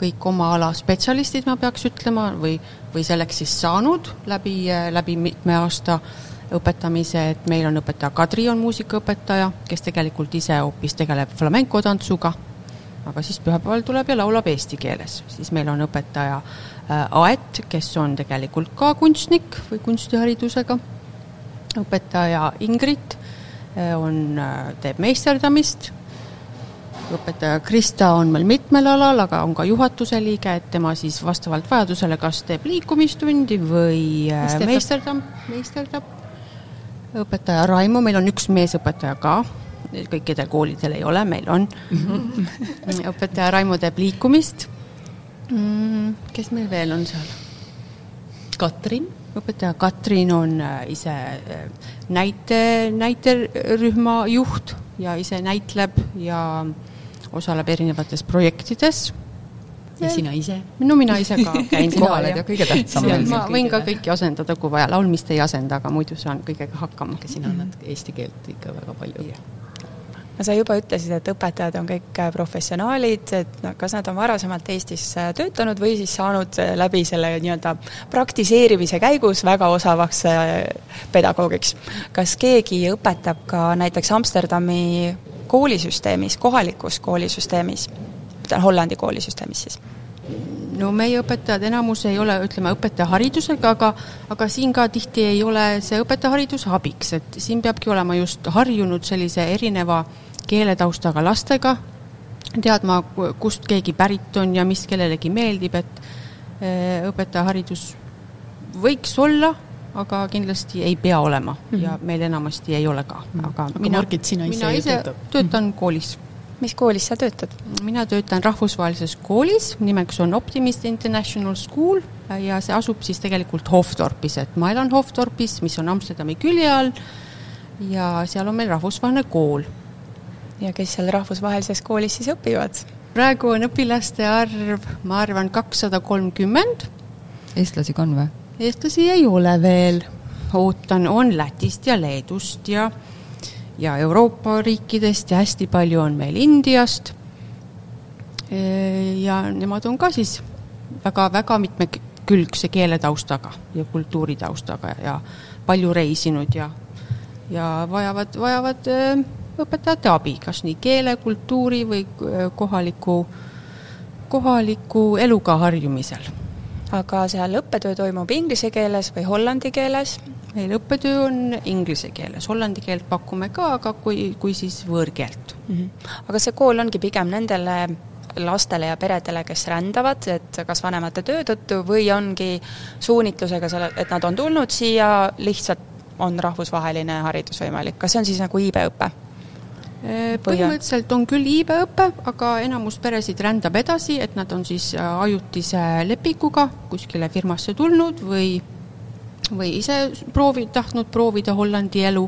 [SPEAKER 3] kõik oma ala spetsialistid, ma peaks ütlema, või, või selleks siis saanud läbi, läbi mitme aasta õpetamise, et meil on õpetaja Kadri on muusikaõpetaja, kes tegelikult ise hoopis tegeleb flamenco tantsuga, aga siis pühapäeval tuleb ja laulab eesti keeles. siis meil on õpetaja äh, Aet, kes on tegelikult ka kunstnik või kunstiharidusega, õpetaja Ingrid äh, on, äh, teeb meisterdamist õpetaja Krista on meil mitmel alal, aga on ka juhatuse liige, et tema siis vastavalt vajadusele kas teeb liikumistundi või äh, meisterdab, meisterdab. õpetaja Raimo, meil on üks meesõpetaja ka, kõikidel koolidel ei ole, meil on õpetaja Raimo teeb liikumist mm,. kes meil veel on seal?
[SPEAKER 4] Katrin
[SPEAKER 3] õpetaja Katrin on äh, ise äh, näite, näiterühma juht ja ise näitleb ja osaleb erinevates projektides.
[SPEAKER 4] ja sina ise?
[SPEAKER 3] no mina ise ka käin
[SPEAKER 5] kohal ja kõige tähtsam
[SPEAKER 3] ma võin ka kõiki asendada, kui vaja, laulmist ei asenda, aga muidu saan kõigega hakkama.
[SPEAKER 4] aga sina annad eesti keelt ikka väga palju
[SPEAKER 1] no sa juba ütlesid, et õpetajad on kõik äh, professionaalid, et no kas nad on varasemalt Eestis äh, töötanud või siis saanud äh, läbi selle nii-öelda praktiseerimise käigus väga osavaks pedagoogiks. kas keegi õpetab ka näiteks Amsterdami koolisüsteemis, kohalikus koolisüsteemis, Hollandi koolisüsteemis siis?
[SPEAKER 3] no meie õpetajad enamus ei ole, ütleme, õpetajaharidusega, aga aga siin ka tihti ei ole see õpetajaharidus abiks, et siin peabki olema just harjunud sellise erineva keeletaustaga lastega, teadma, kust keegi pärit on ja mis kellelegi meeldib, et eh, õpetajaharidus võiks olla aga kindlasti ei pea olema mm -hmm. ja meil enamasti ei ole ka,
[SPEAKER 4] mhm. aga, aga mina, Margit, sina ise mina ise
[SPEAKER 3] töötan mm -hmm. koolis.
[SPEAKER 1] mis koolis sa töötad?
[SPEAKER 3] mina töötan rahvusvahelises koolis, nimeks on Optimist International School ja see asub siis tegelikult Hofdorpis, et ma elan Hofdorpis, mis on Amsterdami külje all ja seal on meil rahvusvaheline kool.
[SPEAKER 1] ja kes seal rahvusvahelises koolis siis õpivad?
[SPEAKER 3] praegu on õpilaste arv, ma arvan, kakssada kolmkümmend.
[SPEAKER 5] eestlasi ka on või?
[SPEAKER 3] Eestlasi ei ole veel, ootan, on Lätist ja Leedust ja ja Euroopa riikidest ja hästi palju on meil Indiast. ja nemad on ka siis väga-väga mitmekülgse keeletaustaga ja kultuuritaustaga ja palju reisinud ja, ja vajavad, vajavad õpetajate abi, kas nii keele, kultuuri või kohaliku, kohaliku eluga harjumisel
[SPEAKER 1] aga seal õppetöö toimub inglise keeles või hollandi keeles?
[SPEAKER 3] meil õppetöö on inglise keeles, hollandi keelt pakume ka, aga kui, kui siis võõrkeelt mm.
[SPEAKER 1] -hmm. aga see kool ongi pigem nendele lastele ja peredele, kes rändavad, et kas vanemate töö tõttu või ongi suunitlusega selle, et nad on tulnud siia, lihtsalt on rahvusvaheline haridus võimalik, kas see on siis nagu iibeõpe?
[SPEAKER 3] Põhimõtteliselt on küll iibeõpe, aga enamus peresid rändab edasi, et nad on siis äh, ajutise lepinguga kuskile firmasse tulnud või või ise proovi, tahtnud proovida Hollandi elu,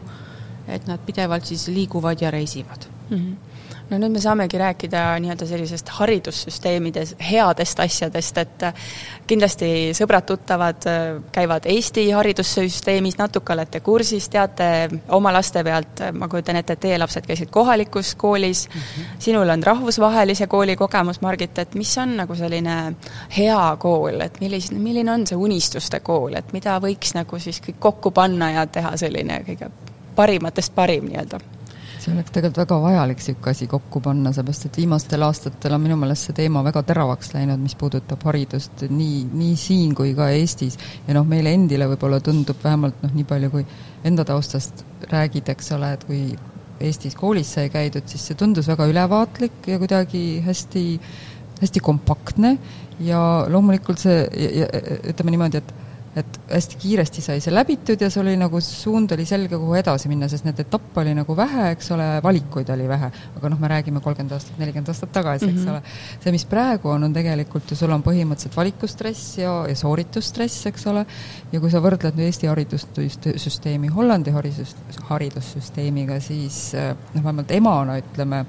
[SPEAKER 3] et nad pidevalt siis liiguvad ja reisivad mm. -hmm
[SPEAKER 1] no nüüd me saamegi rääkida nii-öelda sellisest haridussüsteemides headest asjadest, et äh, kindlasti sõbrad-tuttavad äh, käivad Eesti haridussüsteemis, natuke olete kursis, teate oma laste pealt, äh, ma kujutan ette, et teie lapsed käisid kohalikus koolis mm, -hmm. sinul on rahvusvahelise kooli kogemus, Margit, et mis on nagu selline hea kool, et millis-, milline on see unistuste kool, et mida võiks nagu siis kõik kokku panna ja teha selline kõige parimatest parim nii-öelda
[SPEAKER 5] see oleks tegelikult väga vajalik niisugune asi kokku panna, seepärast et viimastel aastatel on minu meelest see teema väga teravaks läinud, mis puudutab haridust nii, nii siin kui ka Eestis. ja noh, meile endile võib-olla tundub vähemalt noh, nii palju kui enda taustast räägid, eks ole, et kui Eestis koolis sai käidud, siis see tundus väga ülevaatlik ja kuidagi hästi, hästi kompaktne ja loomulikult see, ütleme niimoodi, et et hästi kiiresti sai see läbitud ja see oli nagu, suund oli selge, kuhu edasi minna, sest neid etappe oli nagu vähe, eks ole, valikuid oli vähe. aga noh, me räägime kolmkümmend aastat, nelikümmend aastat tagasi, eks mm -hmm. ole. see, mis praegu on, on tegelikult ju, sul on põhimõtteliselt valikustress ja, ja sooritusstress, eks ole, ja kui sa võrdled nüüd Eesti haridussüsteemi Hollandi haridus, haridussüsteemiga, siis noh, vähemalt emana ütleme,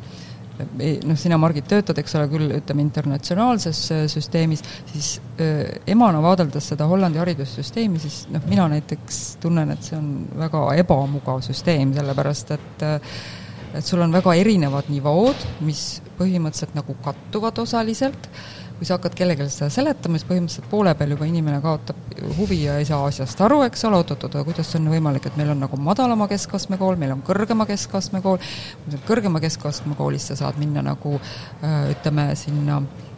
[SPEAKER 5] noh, sina, Margit, töötad, eks ole, küll ütleme internatsionaalses äh, süsteemis, siis äh, emana vaadeldes seda Hollandi haridussüsteemi, siis noh, mina näiteks tunnen, et see on väga ebamugav süsteem, sellepärast et äh, et sul on väga erinevad nivood, mis põhimõtteliselt nagu kattuvad osaliselt kui sa hakkad kellelegi seda seletama, siis põhimõtteliselt poole peal juba inimene kaotab huvi ja ei saa asjast aru, eks ole, oot-oot-oot, kuidas see on võimalik, et meil on nagu madalama keskastme kool, meil on kõrgema keskastme kool, kõrgema keskastme koolis sa saad minna nagu ütleme, sinna Äh,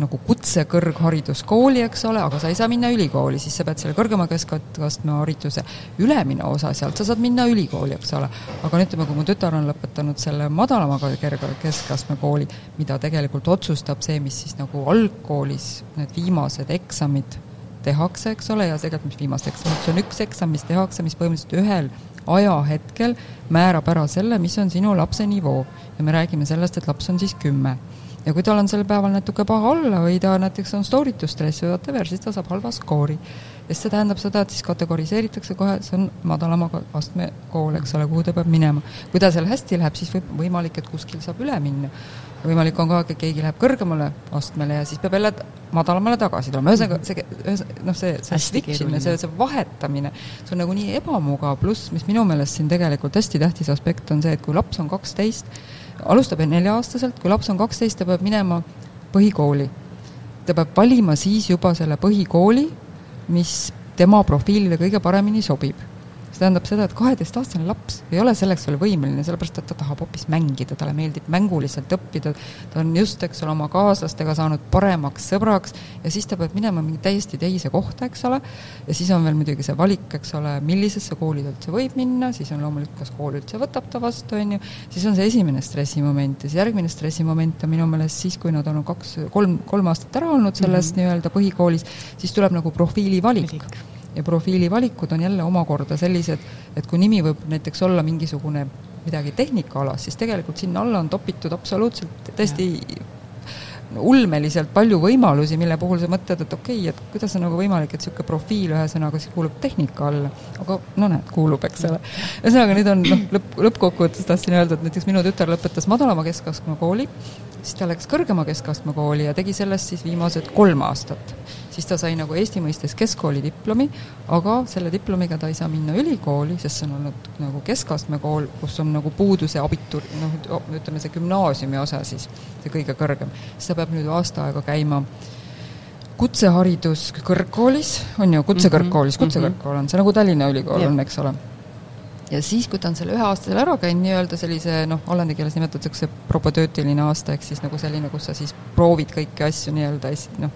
[SPEAKER 5] nagu kutsekõrghariduskooli, eks ole, aga sa ei saa minna ülikooli, siis sa pead selle kõrgema keskastme hariduse ülemine osa sealt, sa saad minna ülikooli, eks ole. aga ütleme, kui mu tütar on lõpetanud selle madalama keskastme kooli, mida tegelikult otsustab see, mis siis nagu algkoolis need viimased eksamid tehakse, eks ole, ja tegelikult mis viimased eksamid, see on üks eksam, mis tehakse, mis põhimõtteliselt ühel ajahetkel määrab ära selle, mis on sinu lapse nivoo. ja me räägime sellest, et laps on siis kümme ja kui tal on sel päeval natuke paha olla või ta näiteks on stooritusstress või whatever, siis ta saab halva skoori. ja siis see tähendab seda, et siis kategoriseeritakse kohe, see on madalama astme kool, eks ole, kuhu ta peab minema. kui tal seal hästi läheb, siis võib, võimalik, et kuskil saab üle minna. võimalik on ka, et keegi läheb kõrgemale astmele ja siis peab jälle madalamale tagasi tulema, ühesõnaga see, noh, see, see switch imine, see, see vahetamine, see on nagu nii ebamugav, pluss mis minu meelest siin tegelikult hästi tähtis aspekt on see, et kui laps on kaksteist, alustab nelja-aastaselt, kui laps on kaksteist, ta peab minema põhikooli. ta peab valima siis juba selle põhikooli, mis tema profiilile kõige paremini sobib see tähendab seda, et kaheteistaastane laps ei ole selleks veel võimeline, sellepärast et ta tahab hoopis mängida, talle meeldib mänguliselt õppida, ta on just, eks ole, oma kaaslastega saanud paremaks sõbraks ja siis ta peab minema mingi täiesti teise kohta, eks ole, ja siis on veel muidugi see valik, eks ole, millisesse kooli ta üldse võib minna, siis on loomulikult, kas kool üldse võtab ta vastu, on ju, siis on see esimene stressimoment ja siis järgmine stressimoment on minu meelest siis, kui nad on kaks, kolm, kolm aastat ära olnud selles mm -hmm. nii-öelda põhikoolis, siis tuleb nagu profiili valik, valik ja profiili valikud on jälle omakorda sellised, et kui nimi võib näiteks olla mingisugune midagi tehnikaalas, siis tegelikult sinna alla on topitud absoluutselt tõesti ulmeliselt palju võimalusi, mille puhul sa mõtled, et okei okay,, et kuidas on nagu võimalik, et niisugune profiil ühesõnaga siis kuulub tehnika alla, aga no näed, kuulub, eks ole. ühesõnaga, nüüd on noh, lõpp, lõppkokkuvõttes tahtsin öelda, et näiteks minu tütar lõpetas madalama keskastme kooli, siis ta läks kõrgema keskastme kooli ja tegi sellest siis viimased kolm aastat siis ta sai nagu Eesti mõistes keskkooli diplomi, aga selle diplomiga ta ei saa minna ülikooli, sest see on olnud nagu keskastme kool, kus on nagu puudu see abitur-, noh, ütleme see gümnaasiumi osa siis, see kõige kõrgem. siis ta peab nüüd aasta aega käima kutseharidus kõrgkoolis, on ju, kutsekõrgkoolis, mhm, kutsekõrgkool on see nagu Tallinna Ülikool on, eks ole. Ja siis, kui ta on selle ühe aasta seal ära käinud, nii-öelda sellise noh, hollandi keeles nimetatakse propedöötiline aasta, ehk siis nagu selline, kus sa siis proovid kõiki asju nii-öelda noh,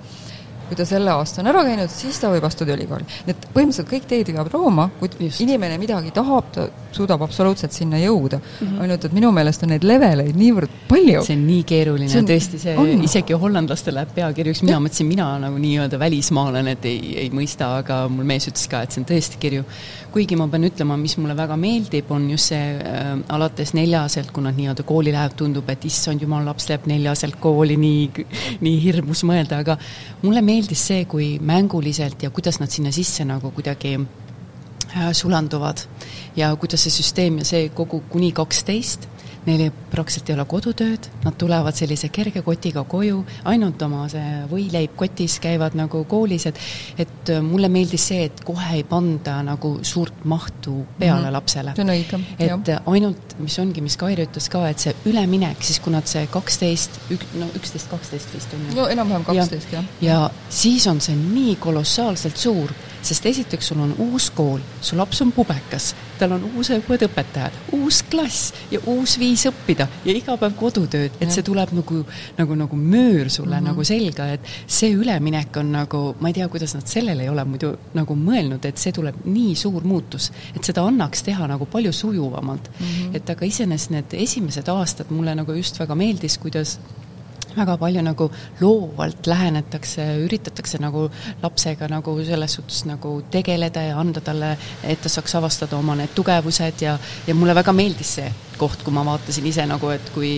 [SPEAKER 5] kui ta selle aasta on ära käinud, siis ta võib astuda ülikooli. nii et põhimõtteliselt kõik teed peab looma, kui Just. inimene midagi tahab, ta suudab absoluutselt sinna jõuda mm. -hmm. ainult et minu meelest on neid leveleid niivõrd palju.
[SPEAKER 4] see on nii keeruline, tõesti, see on. isegi hollandlastel läheb pea kirjuks, mina mõtlesin, mina nagu nii-öelda välismaalane, et ei, ei mõista, aga mul mees ütles ka, et see on tõesti kirju kuigi ma pean ütlema, mis mulle väga meeldib, on just see äh, alates neljaselt, kui nad nii-öelda kooli lähevad, tundub, et issand jumal, laps läheb neljaselt kooli, nii, nii hirmus mõelda, aga mulle meeldib meeldis see, kui mänguliselt ja kuidas nad sinna sisse nagu kuidagi äh, sulanduvad ja kuidas see süsteem ja see kogu kuni kaksteist neil ei, praktiliselt ei ole kodutööd, nad tulevad sellise kerge kotiga koju, ainult oma see võileib kotis, käivad nagu koolis, et et mulle meeldis see, et kohe ei panda nagu suurt mahtu peale mm -hmm. lapsele.
[SPEAKER 5] see on õige,
[SPEAKER 4] jah. et ainult, mis ongi, mis Kairi ütles ka, et see üleminek, siis kui nad see kaksteist, no üksteist, kaksteist vist on
[SPEAKER 5] ju. no enam-vähem kaksteist, jah.
[SPEAKER 4] ja siis on see nii kolossaalselt suur sest esiteks sul on uus kool, su laps on pubekas, tal on uued õpetajad, uus klass ja uus viis õppida ja iga päev kodutööd, et see tuleb nagu, nagu, nagu möör sulle mm -hmm. nagu selga, et see üleminek on nagu, ma ei tea, kuidas nad sellele ei ole muidu nagu mõelnud, et see tuleb nii suur muutus, et seda annaks teha nagu palju sujuvamalt mm. -hmm. et aga iseenesest need esimesed aastad mulle nagu just väga meeldis, kuidas väga palju nagu loovalt lähenetakse, üritatakse nagu lapsega nagu selles suhtes nagu tegeleda ja anda talle, et ta saaks avastada oma need tugevused ja, ja mulle väga meeldis see koht, kui ma vaatasin ise nagu, et kui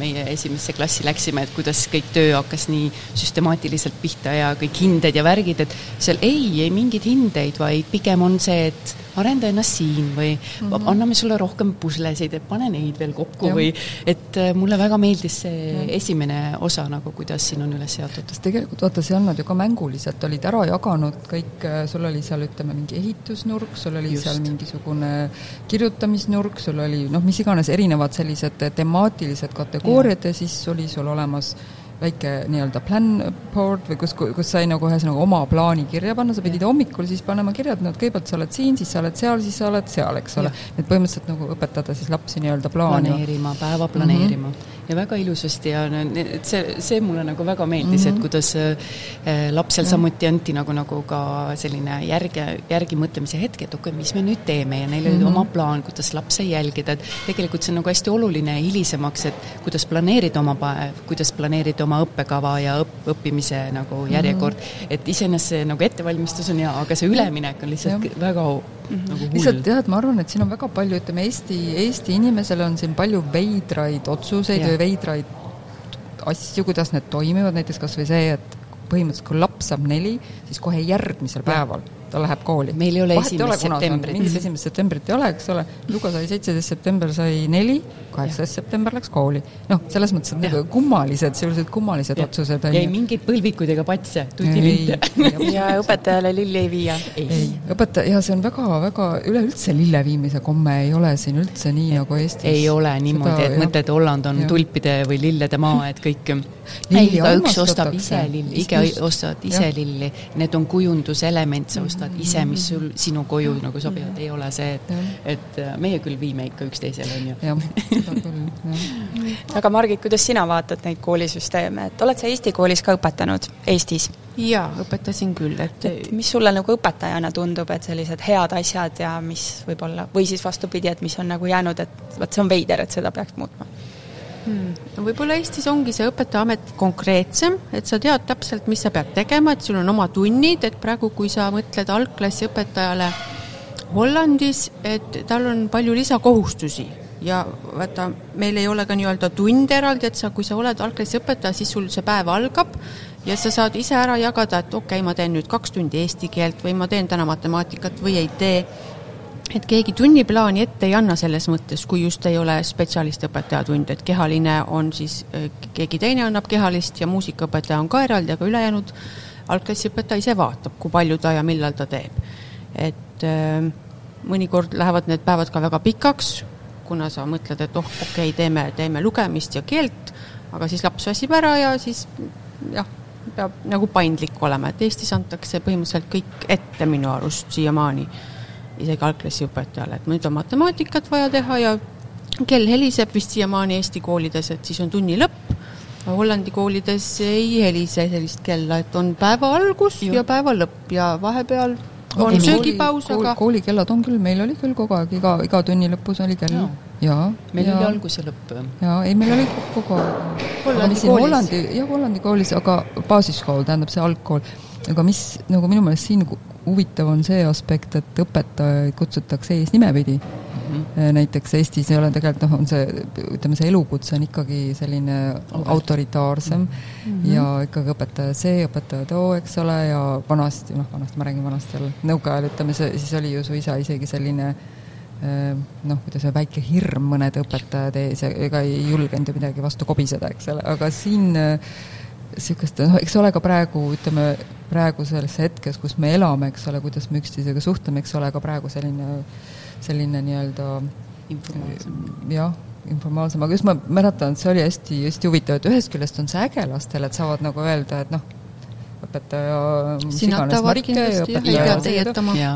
[SPEAKER 4] meie esimesse klassi läksime, et kuidas kõik töö hakkas nii süstemaatiliselt pihta ja kõik hinded ja värgid, et seal ei, ei mingeid hindeid, vaid pigem on see, et arenda ennast siin või mm -hmm. anname sulle rohkem puslesid, et pane neid veel kokku ja. või et äh, mulle väga meeldis see ja. esimene osa nagu, kuidas siin on üles seatud.
[SPEAKER 5] sest tegelikult vaata, seal nad ju ka mänguliselt olid ära jaganud kõik, äh, sul oli seal ütleme, mingi ehitusnurk, sul oli Just. seal mingisugune kirjutamisnurk, sul oli noh, mis iganes erinevad sellised temaatilised kategooriad ja, ja siis oli sul olemas väike nii-öelda plan board või kus, kus sai nagu ühesõnaga oma plaani kirja panna, sa pidid hommikul siis panema kirja, et no kõigepealt sa oled siin, siis sa oled seal, siis sa oled seal, eks ole. et põhimõtteliselt nagu õpetada siis lapsi nii-öelda plaani.
[SPEAKER 4] planeerima, päeva planeerima mm. -hmm ja väga ilusasti ja et see, see mulle nagu väga meeldis mm, -hmm. et mhm. kuidas äh, lapsel samuti anti nagu, nagu ka selline järge, järgimõtlemise hetk, et okei okay,, mis me nüüd teeme ja neil oli mm -hmm. oma plaan, kuidas lapse jälgida, et tegelikult see on nagu hästi oluline hilisemaks, et kuidas planeerida oma päev, kuidas planeerida oma õppekava ja õpp, õppimise nagu järjekord mm, -hmm. et iseenesest see nagu ettevalmistus on hea, aga see üleminek on lihtsalt ja. väga Mm -hmm. nagu
[SPEAKER 5] lihtsalt jah, et ma arvan, et siin on väga palju, ütleme, Eesti, Eesti inimesele on siin palju veidraid otsuseid ja. või veidraid asju, kuidas need toimivad, näiteks kas või see, et põhimõtteliselt kui laps saab neli, siis kohe järgmisel päeval ja ta läheb kooli.
[SPEAKER 4] meil ei ole esimest septembrit.
[SPEAKER 5] mingit esimest septembrit ei ole, eks ole, Luka sai seitseteist september sai neli, kaheksateist september läks kooli. noh, selles mõttes, et nagu kummalised, sellised kummalised ja. otsused
[SPEAKER 4] on ei mingeid põlvikuid ega patse, tutilinte.
[SPEAKER 1] ja õpetajale lilli ei viia.
[SPEAKER 5] ei, õpetaja, ja see on väga, väga, üleüldse lille viimise komme ei ole siin üldse nii nagu Eestis.
[SPEAKER 4] ei ole niimoodi, et mõtled, Holland on ja. tulpide või lillede maa, et kõik ei, igaüks ostab ise lilli, igaüks ostavad ise lilli, need on kujunduselement, sa ostad ostad ise, mis sul, sinu koju nagu sobivad, ei ole see, et, et äh, meie küll viime ikka üksteisele, on ju.
[SPEAKER 5] jah, seda küll, jah.
[SPEAKER 1] aga Margit, kuidas sina vaatad neid koolisüsteeme, et oled sa Eesti koolis ka õpetanud, Eestis?
[SPEAKER 3] jaa, õpetasin küll, et
[SPEAKER 1] et mis sulle nagu õpetajana tundub, et sellised head asjad ja mis võib-olla, või siis vastupidi, et mis on nagu jäänud, et vot see on veider, et seda peaks muutma
[SPEAKER 3] hmm.. võib-olla Eestis ongi see õpetajaamet konkreetsem, et sa tead täpselt, mis sa pead tegema, et sul on oma tunnid, et praegu, kui sa mõtled algklassi õpetajale Hollandis, et tal on palju lisakohustusi. Ja vaata, meil ei ole ka nii-öelda tunde eraldi, et sa, kui sa oled algklassi õpetaja, siis sul see päev algab ja sa saad ise ära jagada, et okei okay,, ma teen nüüd kaks tundi eesti keelt või ma teen täna matemaatikat või ei tee et keegi tunniplaani ette ei anna selles mõttes, kui just ei ole spetsialistõpetaja tund, et kehaline on siis, keegi teine annab kehalist ja muusikaõpetaja on ka eraldi, aga ülejäänud algklassiõpetaja ise vaatab, kui palju ta ja millal ta teeb. et äh, mõnikord lähevad need päevad ka väga pikaks, kuna sa mõtled, et oh, okei okay,, teeme, teeme lugemist ja keelt, aga siis laps väsib ära ja siis jah, peab nagu paindlik olema, et Eestis antakse põhimõtteliselt kõik ette minu arust siiamaani isegi algklassiõpetajale, et nüüd on matemaatikat vaja teha ja kell heliseb vist siiamaani Eesti koolides, et siis on tunni lõpp. Hollandi koolides ei helise sellist kella, et on päeva algus Juh. ja päeva lõpp ja vahepeal on okay, söögipaus,
[SPEAKER 5] aga koolikellad on küll, meil oli küll kogu aeg, iga, iga tunni lõpus oli kell. jaa.
[SPEAKER 4] meil ja, oli algus ja lõpp.
[SPEAKER 5] jaa, ei, meil oli kogu aeg. Hollandi koolis? Hollandi, jah, Hollandi koolis, aga baasiskool, tähendab see algkool. Aga mis nagu minu meelest siin huvitav on see aspekt, et õpetajaid kutsutakse eesnimepidi mm. -hmm. näiteks Eestis ei ole tegelikult noh, on see, ütleme, see elukutse on ikkagi selline autoritaarsem mm -hmm. ja ikkagi õpetaja see, õpetaja too, eks ole, ja vanasti, noh, vanasti, ma räägin vanasti jälle, nõukaajal ütleme, see, siis oli ju su isa isegi selline noh, kuidas öelda, väike hirm mõnede õpetajate ees ja ega ei julgenud ju midagi vastu kobiseda, eks ole, aga siin niisugust, noh, eks ole ka praegu, ütleme, praeguses hetkes, kus me elame, eks ole, kuidas me üksteisega suhtleme, eks ole, ka praegu selline, selline nii-öelda jah, informaalsem, aga just ma mäletan, et see oli hästi, hästi huvitav, et ühest küljest on see äge lastele, et saavad nagu öelda, et noh, õpetaja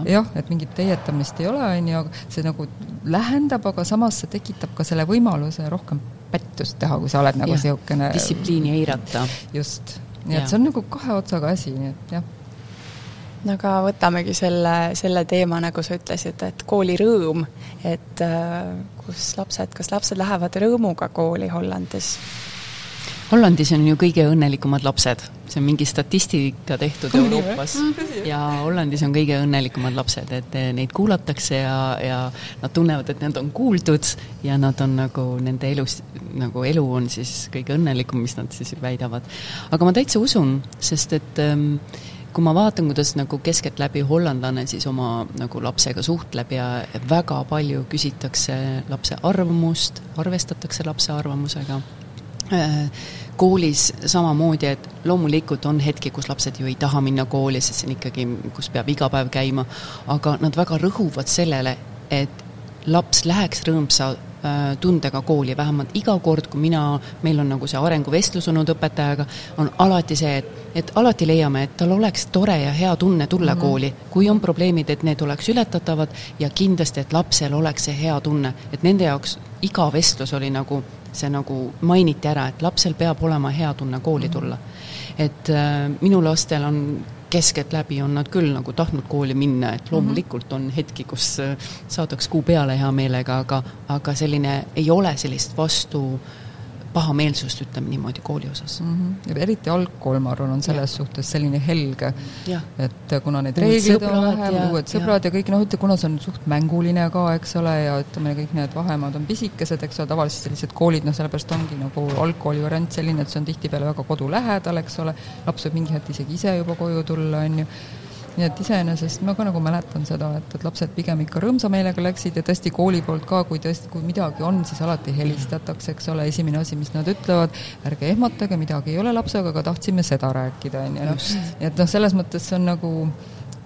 [SPEAKER 5] jah, et mingit teietamist ei ole, on ju, aga see nagu lähendab, aga samas see tekitab ka selle võimaluse rohkem pättust teha, kui sa oled nagu niisugune
[SPEAKER 4] distsipliini eirata.
[SPEAKER 5] just, nii et see on nagu kahe otsaga asi, nii et jah
[SPEAKER 1] no aga võtamegi selle, selle teema, nagu sa ütlesid, et koolirõõm, et äh, kus lapsed, kas lapsed lähevad rõõmuga kooli Hollandis?
[SPEAKER 4] Hollandis on ju kõige õnnelikumad lapsed, see on mingi statistika tehtud Kuni, Euroopas. Ja Hollandis on kõige õnnelikumad lapsed, et eh, neid kuulatakse ja, ja nad tunnevad, et nad on kuuldud ja nad on nagu nende elus, nagu elu on siis kõige õnnelikum, mis nad siis väidavad. aga ma täitsa usun, sest et ähm, kui ma vaatan, kuidas nagu keskeltläbi hollandlane siis oma nagu lapsega suhtleb ja väga palju küsitakse lapse arvamust, arvestatakse lapse arvamusega koolis samamoodi, et loomulikult on hetki, kus lapsed ju ei taha minna kooli, sest see on ikkagi, kus peab iga päev käima, aga nad väga rõhuvad sellele, et laps läheks rõõmsa äh, tundega kooli, vähemalt iga kord, kui mina, meil on nagu see arenguvestlus olnud õpetajaga, on alati see, et, et alati leiame, et tal oleks tore ja hea tunne tulla mm -hmm. kooli. kui on probleemid, et need oleks ületatavad ja kindlasti, et lapsel oleks see hea tunne, et nende jaoks iga vestlus oli nagu see nagu mainiti ära, et lapsel peab olema hea tunne kooli tulla. et äh, minu lastel on keskeltläbi on nad küll nagu tahtnud kooli minna, et loomulikult on hetki, kus äh, saadaks kuu peale hea meelega, aga aga selline, ei ole sellist vastu äh, pahameelsust, ütleme niimoodi, kooli osas
[SPEAKER 5] mm. -hmm. eriti algkool, ma arvan, on selles ja. suhtes selline helge, et kuna neid reegleid on vähem, uued sõbrad ja, ja kõik noh, kuna see on suht mänguline ka, eks ole, ja ütleme, kõik need vahemaad on pisikesed, eks ole, tavaliselt sellised koolid, noh, sellepärast ongi nagu algkooli variant selline, et see on tihtipeale väga kodu lähedal, eks ole, laps võib mingi hetk isegi ise juba koju tulla, on ju nii et iseenesest ma ka nagu mäletan seda, et, et lapsed pigem ikka rõõmsa meelega läksid ja tõesti kooli poolt ka, kui tõesti, kui midagi on, siis alati helistatakse, eks ole, esimene asi, mis nad ütlevad, ärge ehmatage, midagi ei ole lapsega, aga tahtsime seda rääkida, on ju. nii et noh, selles mõttes see on nagu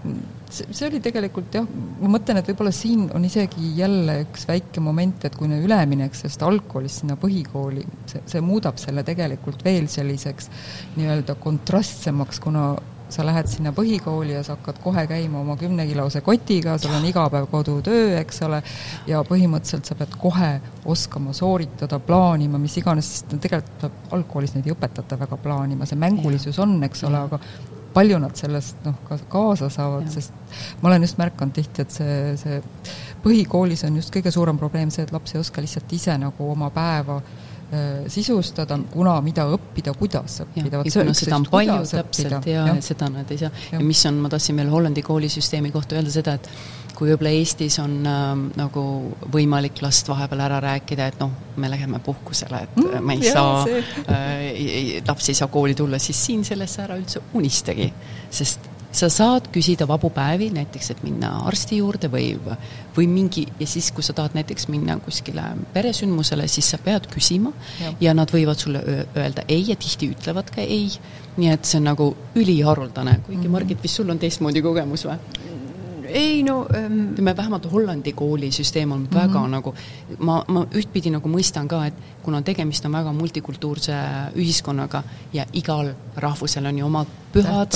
[SPEAKER 5] see, see oli tegelikult jah, ma mõtlen, et võib-olla siin on isegi jälle üks väike moment, et kui nüüd üleminek sellest algkoolist sinna põhikooli, see, see muudab selle tegelikult veel selliseks nii-öelda kontrastsemaks, kuna sa lähed sinna põhikooli ja sa hakkad kohe käima oma kümnekilose kotiga, sul on iga päev kodutöö, eks ole, ja põhimõtteliselt sa pead kohe oskama sooritada, plaanima, mis iganes, sest tegelikult algkoolis neid ei õpetata väga plaanima, see mängulisus on, eks ole, aga palju nad sellest noh, ka kaasa saavad, sest ma olen just märganud tihti, et see, see põhikoolis on just kõige suurem probleem see, et laps ei oska lihtsalt ise nagu oma päeva äh, sisustada, kuna, mida õppida, kuidas õppida.
[SPEAKER 4] seda on palju täpselt ja, ja seda nad ei saa. ja mis on, ma tahtsin veel Hollandi koolisüsteemi kohta öelda seda, et kui võib-olla Eestis on äh, nagu võimalik last vahepeal ära rääkida, et noh, me läheme puhkusele, et mm, me ei saa, äh, laps ei saa kooli tulla, siis siin sellest ära üldse unistagi, sest sa saad küsida vabu päevi, näiteks et minna arsti juurde või, või mingi, ja siis, kui sa tahad näiteks minna kuskile peresündmusele, siis sa pead küsima ja, ja nad võivad sulle öelda ei ja tihti ütlevad ka ei. nii et see on nagu üliharuldane, kuigi mm -hmm. Margit, vist sul on teistmoodi kogemus või?
[SPEAKER 3] ei no ähm...
[SPEAKER 4] ütleme, vähemalt Hollandi koolisüsteem on mm -hmm. väga nagu, ma, ma ühtpidi nagu mõistan ka, et kuna tegemist on väga multikultuurse ühiskonnaga ja igal rahvusel on ju omad pühad,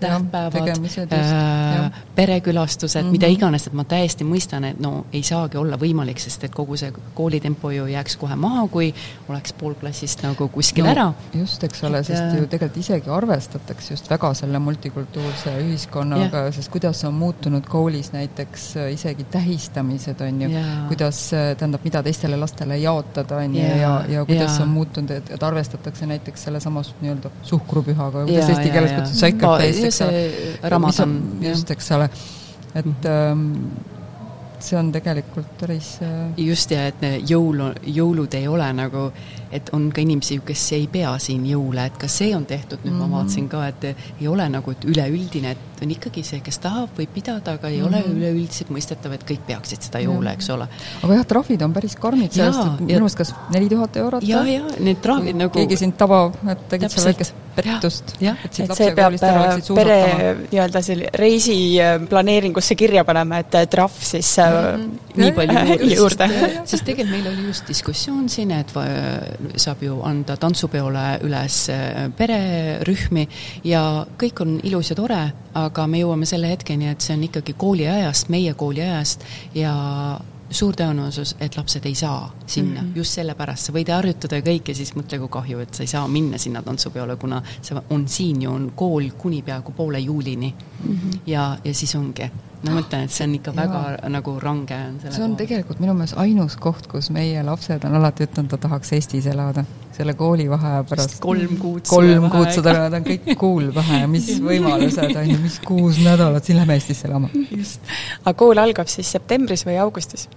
[SPEAKER 4] tähtpäevad, äh, perekülastused mm, -hmm. mida iganes, et ma täiesti mõistan, et no ei saagi olla võimalik, sest et kogu see koolitempo ju jääks kohe maha, kui oleks pool klassist nagu kuskil no, ära.
[SPEAKER 5] just, eks ole, sest äh, ju tegelikult isegi arvestatakse just väga selle multikultuurse ühiskonnaga, sest kuidas on muutunud koolis näiteks äh, isegi tähistamised, on ju, kuidas, äh, tähendab, mida teistele lastele jaotada, on ju, ja, ja, ja kuidas ja. on muutunud, et, et arvestatakse näiteks sellesama nii-öelda suhkrupühaga, kuidas eesti keeles kutsutakse saikapeest, eks ole.
[SPEAKER 4] Ramadan.
[SPEAKER 5] just, eks ole, et ähm, see on tegelikult päris äh,
[SPEAKER 4] just, ja et jõul, jõulud ei ole nagu, et on ka inimesi, kes ei pea siin jõule, et ka see on tehtud, nüüd mm -hmm. ma mhm. vaatasin ka, et ei ole nagu, et üleüldine, et on ikkagi see, kes tahab, võib pidada, aga ei mm -hmm. ole mhm. üleüldiselt mõistetav, et kõik peaksid seda jõule, eks ole.
[SPEAKER 5] aga jah, trahvid on päris karmid, sellest, et minu arust kas neli tuhat eurot?
[SPEAKER 4] ja, ja need trahvid nagu
[SPEAKER 5] keegi sind tabab, et tegid seal väikest pettust.
[SPEAKER 1] et see peab äh, pere nii-öelda selle reisi äh, planeeringusse kirja panema, et äh, trahv siis mm -hmm.
[SPEAKER 4] nii palju juurde. sest tegelikult meil oli just diskussioon siin, et saab ju anda tantsupeole üles pererühmi ja kõik on ilus ja tore, aga me jõuame selle hetkeni, et see on ikkagi kooliajast, meie kooliajast ja suur tõenäosus, et lapsed ei saa sinna mm -hmm. just sellepärast, sa võid harjutada ja kõike, siis mõtle, kui kahju, et sa ei saa minna sinna tantsupeole, kuna see on siin ju, on kool kuni peaaegu poole juulini mm. -hmm. ja, ja siis ongi no ma mõtlen, et see on ikka väga Jaa. nagu range on
[SPEAKER 5] selle see on koha. tegelikult minu meelest ainus koht, kus meie lapsed on alati ütelnud, ta tahaks Eestis elada. Selle koolivaheaja pärast.
[SPEAKER 4] kolm kuud
[SPEAKER 5] kolm kuud seda elada, on kõik kuul pähe ja mis võimalused on ju, mis kuus nädalat, siis lähme Eestisse elama.
[SPEAKER 1] aga kool algab siis septembris või augustis?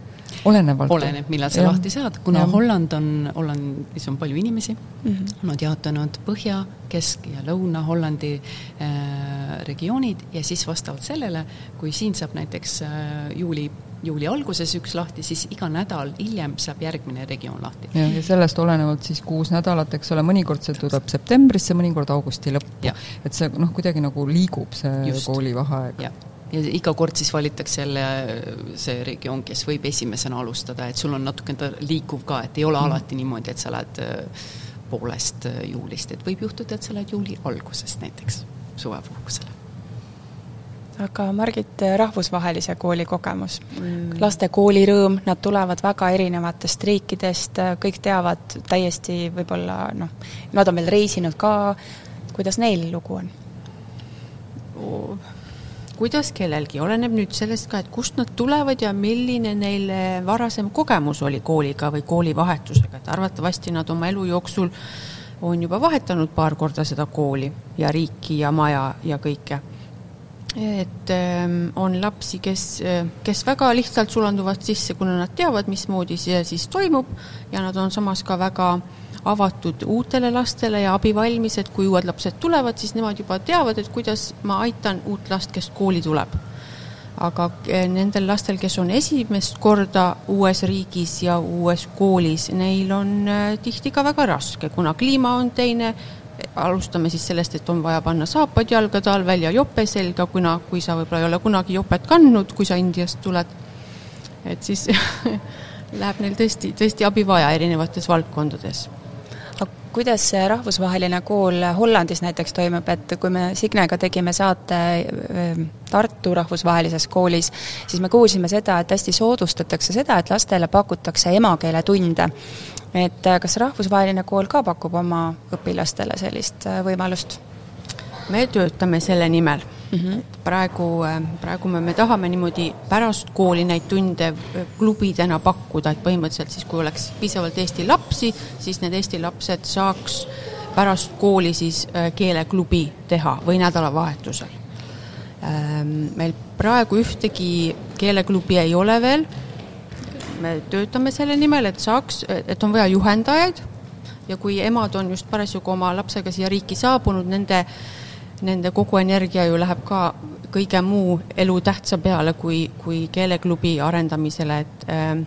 [SPEAKER 5] olenevalt.
[SPEAKER 4] oleneb, millal sa ja. lahti saad, kuna ja. Holland on, Hollandis on palju inimesi mm, -hmm. nad jaotanud Põhja, Kesk- ja Lõuna-Hollandi äh, regioonid ja siis vastavalt sellele, kui siin saab näiteks äh, juuli juuli alguses üks lahti, siis iga nädal hiljem saab järgmine regioon lahti.
[SPEAKER 5] ja, ja sellest olenevalt siis kuus nädalat, eks ole, mõnikord see tuleb septembrisse, mõnikord augusti lõppu. et see noh, kuidagi nagu liigub, see koolivaheaeg.
[SPEAKER 4] Ja iga kord siis valitakse jälle see regioon, kes võib esimesena alustada, et sul on natuke ta liikuv ka, et ei ole mm. alati niimoodi, et sa lähed äh, poolest äh, juulist, et võib juhtuda, et sa lähed juuli algusest näiteks suvepuhkusele
[SPEAKER 1] aga Margit, rahvusvahelise kooli kogemus mm., laste koolirõõm, nad tulevad väga erinevatest riikidest, kõik teavad täiesti võib-olla noh, nad on veel reisinud ka, kuidas neil lugu on
[SPEAKER 3] oh.? kuidas kellelgi, oleneb nüüd sellest ka, et kust nad tulevad ja milline neil varasem kogemus oli kooliga või koolivahetusega, et arvatavasti nad oma elu jooksul on juba vahetanud paar korda seda kooli ja riiki ja maja ja kõike. Et ähm, on lapsi, kes, kes väga lihtsalt sulanduvad sisse, kuna nad teavad, mismoodi see siis toimub ja nad on samas ka väga äh, avatud uutele lastele ja abivalmis, et kui uued lapsed tulevad, siis nemad juba teavad, et kuidas ma aitan uut last, kes kooli tuleb. aga eh, nendel lastel, kes on esimest korda uues riigis ja uues koolis, neil on eh, tihti ka väga raske, kuna kliima on teine, alustame siis sellest, et on vaja panna saapad jalga talvel ja jope selga, kuna, kui sa võib-olla ei ole kunagi jopet kandnud, kui sa Indiast tuled, et siis läheb neil tõesti, tõesti abi vaja erinevates valdkondades
[SPEAKER 1] kuidas see rahvusvaheline kool Hollandis näiteks toimub, et kui me Signega tegime saate Tartu rahvusvahelises koolis, siis me kuulsime seda, et hästi soodustatakse seda, et lastele pakutakse emakeeletunde. Et äh, kas rahvusvaheline kool ka pakub oma õpilastele sellist äh, võimalust?
[SPEAKER 3] me töötame selle nimel mm. -hmm. praegu, äh, praegu me, me tahame niimoodi pärast kooli neid tunde klubidena pakkuda, et põhimõtteliselt siis, kui oleks piisavalt eesti lapsi, siis need eesti lapsed saaks pärast kooli siis keeleklubi teha või nädalavahetusel. Ähm, meil praegu ühtegi keeleklubi ei ole veel, me töötame selle nimel, et saaks, et on vaja juhendajaid ja kui emad on just parasjagu oma lapsega siia riiki saabunud, nende nende kogu energia ju läheb ka kõige muu elutähtsa peale kui, kui keeleklubi arendamisele, et äh,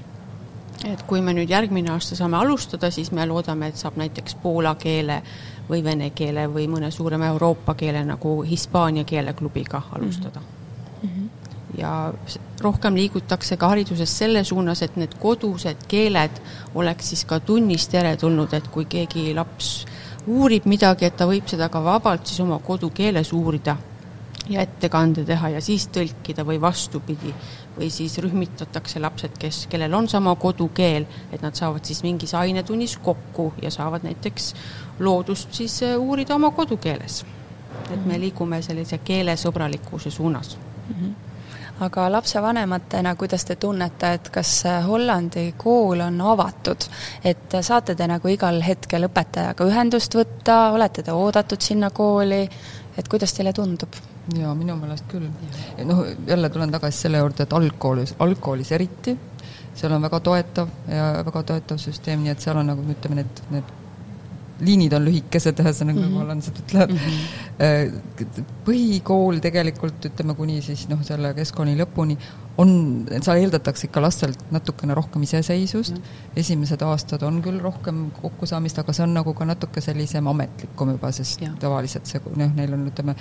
[SPEAKER 3] et kui me nüüd järgmine aasta saame alustada, siis me loodame, et saab näiteks poola keele või vene keele või mõne suurema Euroopa keele nagu hispaania keeleklubiga alustada mm. -hmm. Ja rohkem liigutakse ka hariduses selle suunas, et need kodused keeled oleks siis ka tunnis teretulnud, et kui keegi laps uurib midagi, et ta võib seda ka vabalt siis oma kodukeeles uurida ja ettekande teha ja siis tõlkida või vastupidi. või siis rühmitatakse lapsed, kes, kellel on sama kodukeel, et nad saavad siis mingis ainetunnis kokku ja saavad näiteks loodust siis äh, uurida oma kodukeeles. et me liigume sellise keelesõbralikkuse suunas mm. -hmm
[SPEAKER 1] aga lapsevanematena, kuidas te tunnete, et kas Hollandi kool on avatud, et saate te nagu igal hetkel õpetajaga ühendust võtta, olete te oodatud sinna kooli, et kuidas teile tundub?
[SPEAKER 5] jaa, minu meelest küll. noh, jälle tulen tagasi selle juurde, et algkoolis, algkoolis eriti, seal on väga toetav ja väga toetav süsteem, nii et seal on nagu ütleme, need, need liinid on lühikesed, ühesõnaga mm -hmm. hollandlased ütlevad mm. -hmm. põhikool tegelikult ütleme, kuni siis noh, selle keskkooli lõpuni on, seal eeldatakse ikka lastelt natukene rohkem iseseisvust mm, -hmm. esimesed aastad on küll rohkem kokkusaamist, aga see on nagu ka natuke sellisem ametlikum juba, sest ja. tavaliselt see, noh, neil on, ütleme,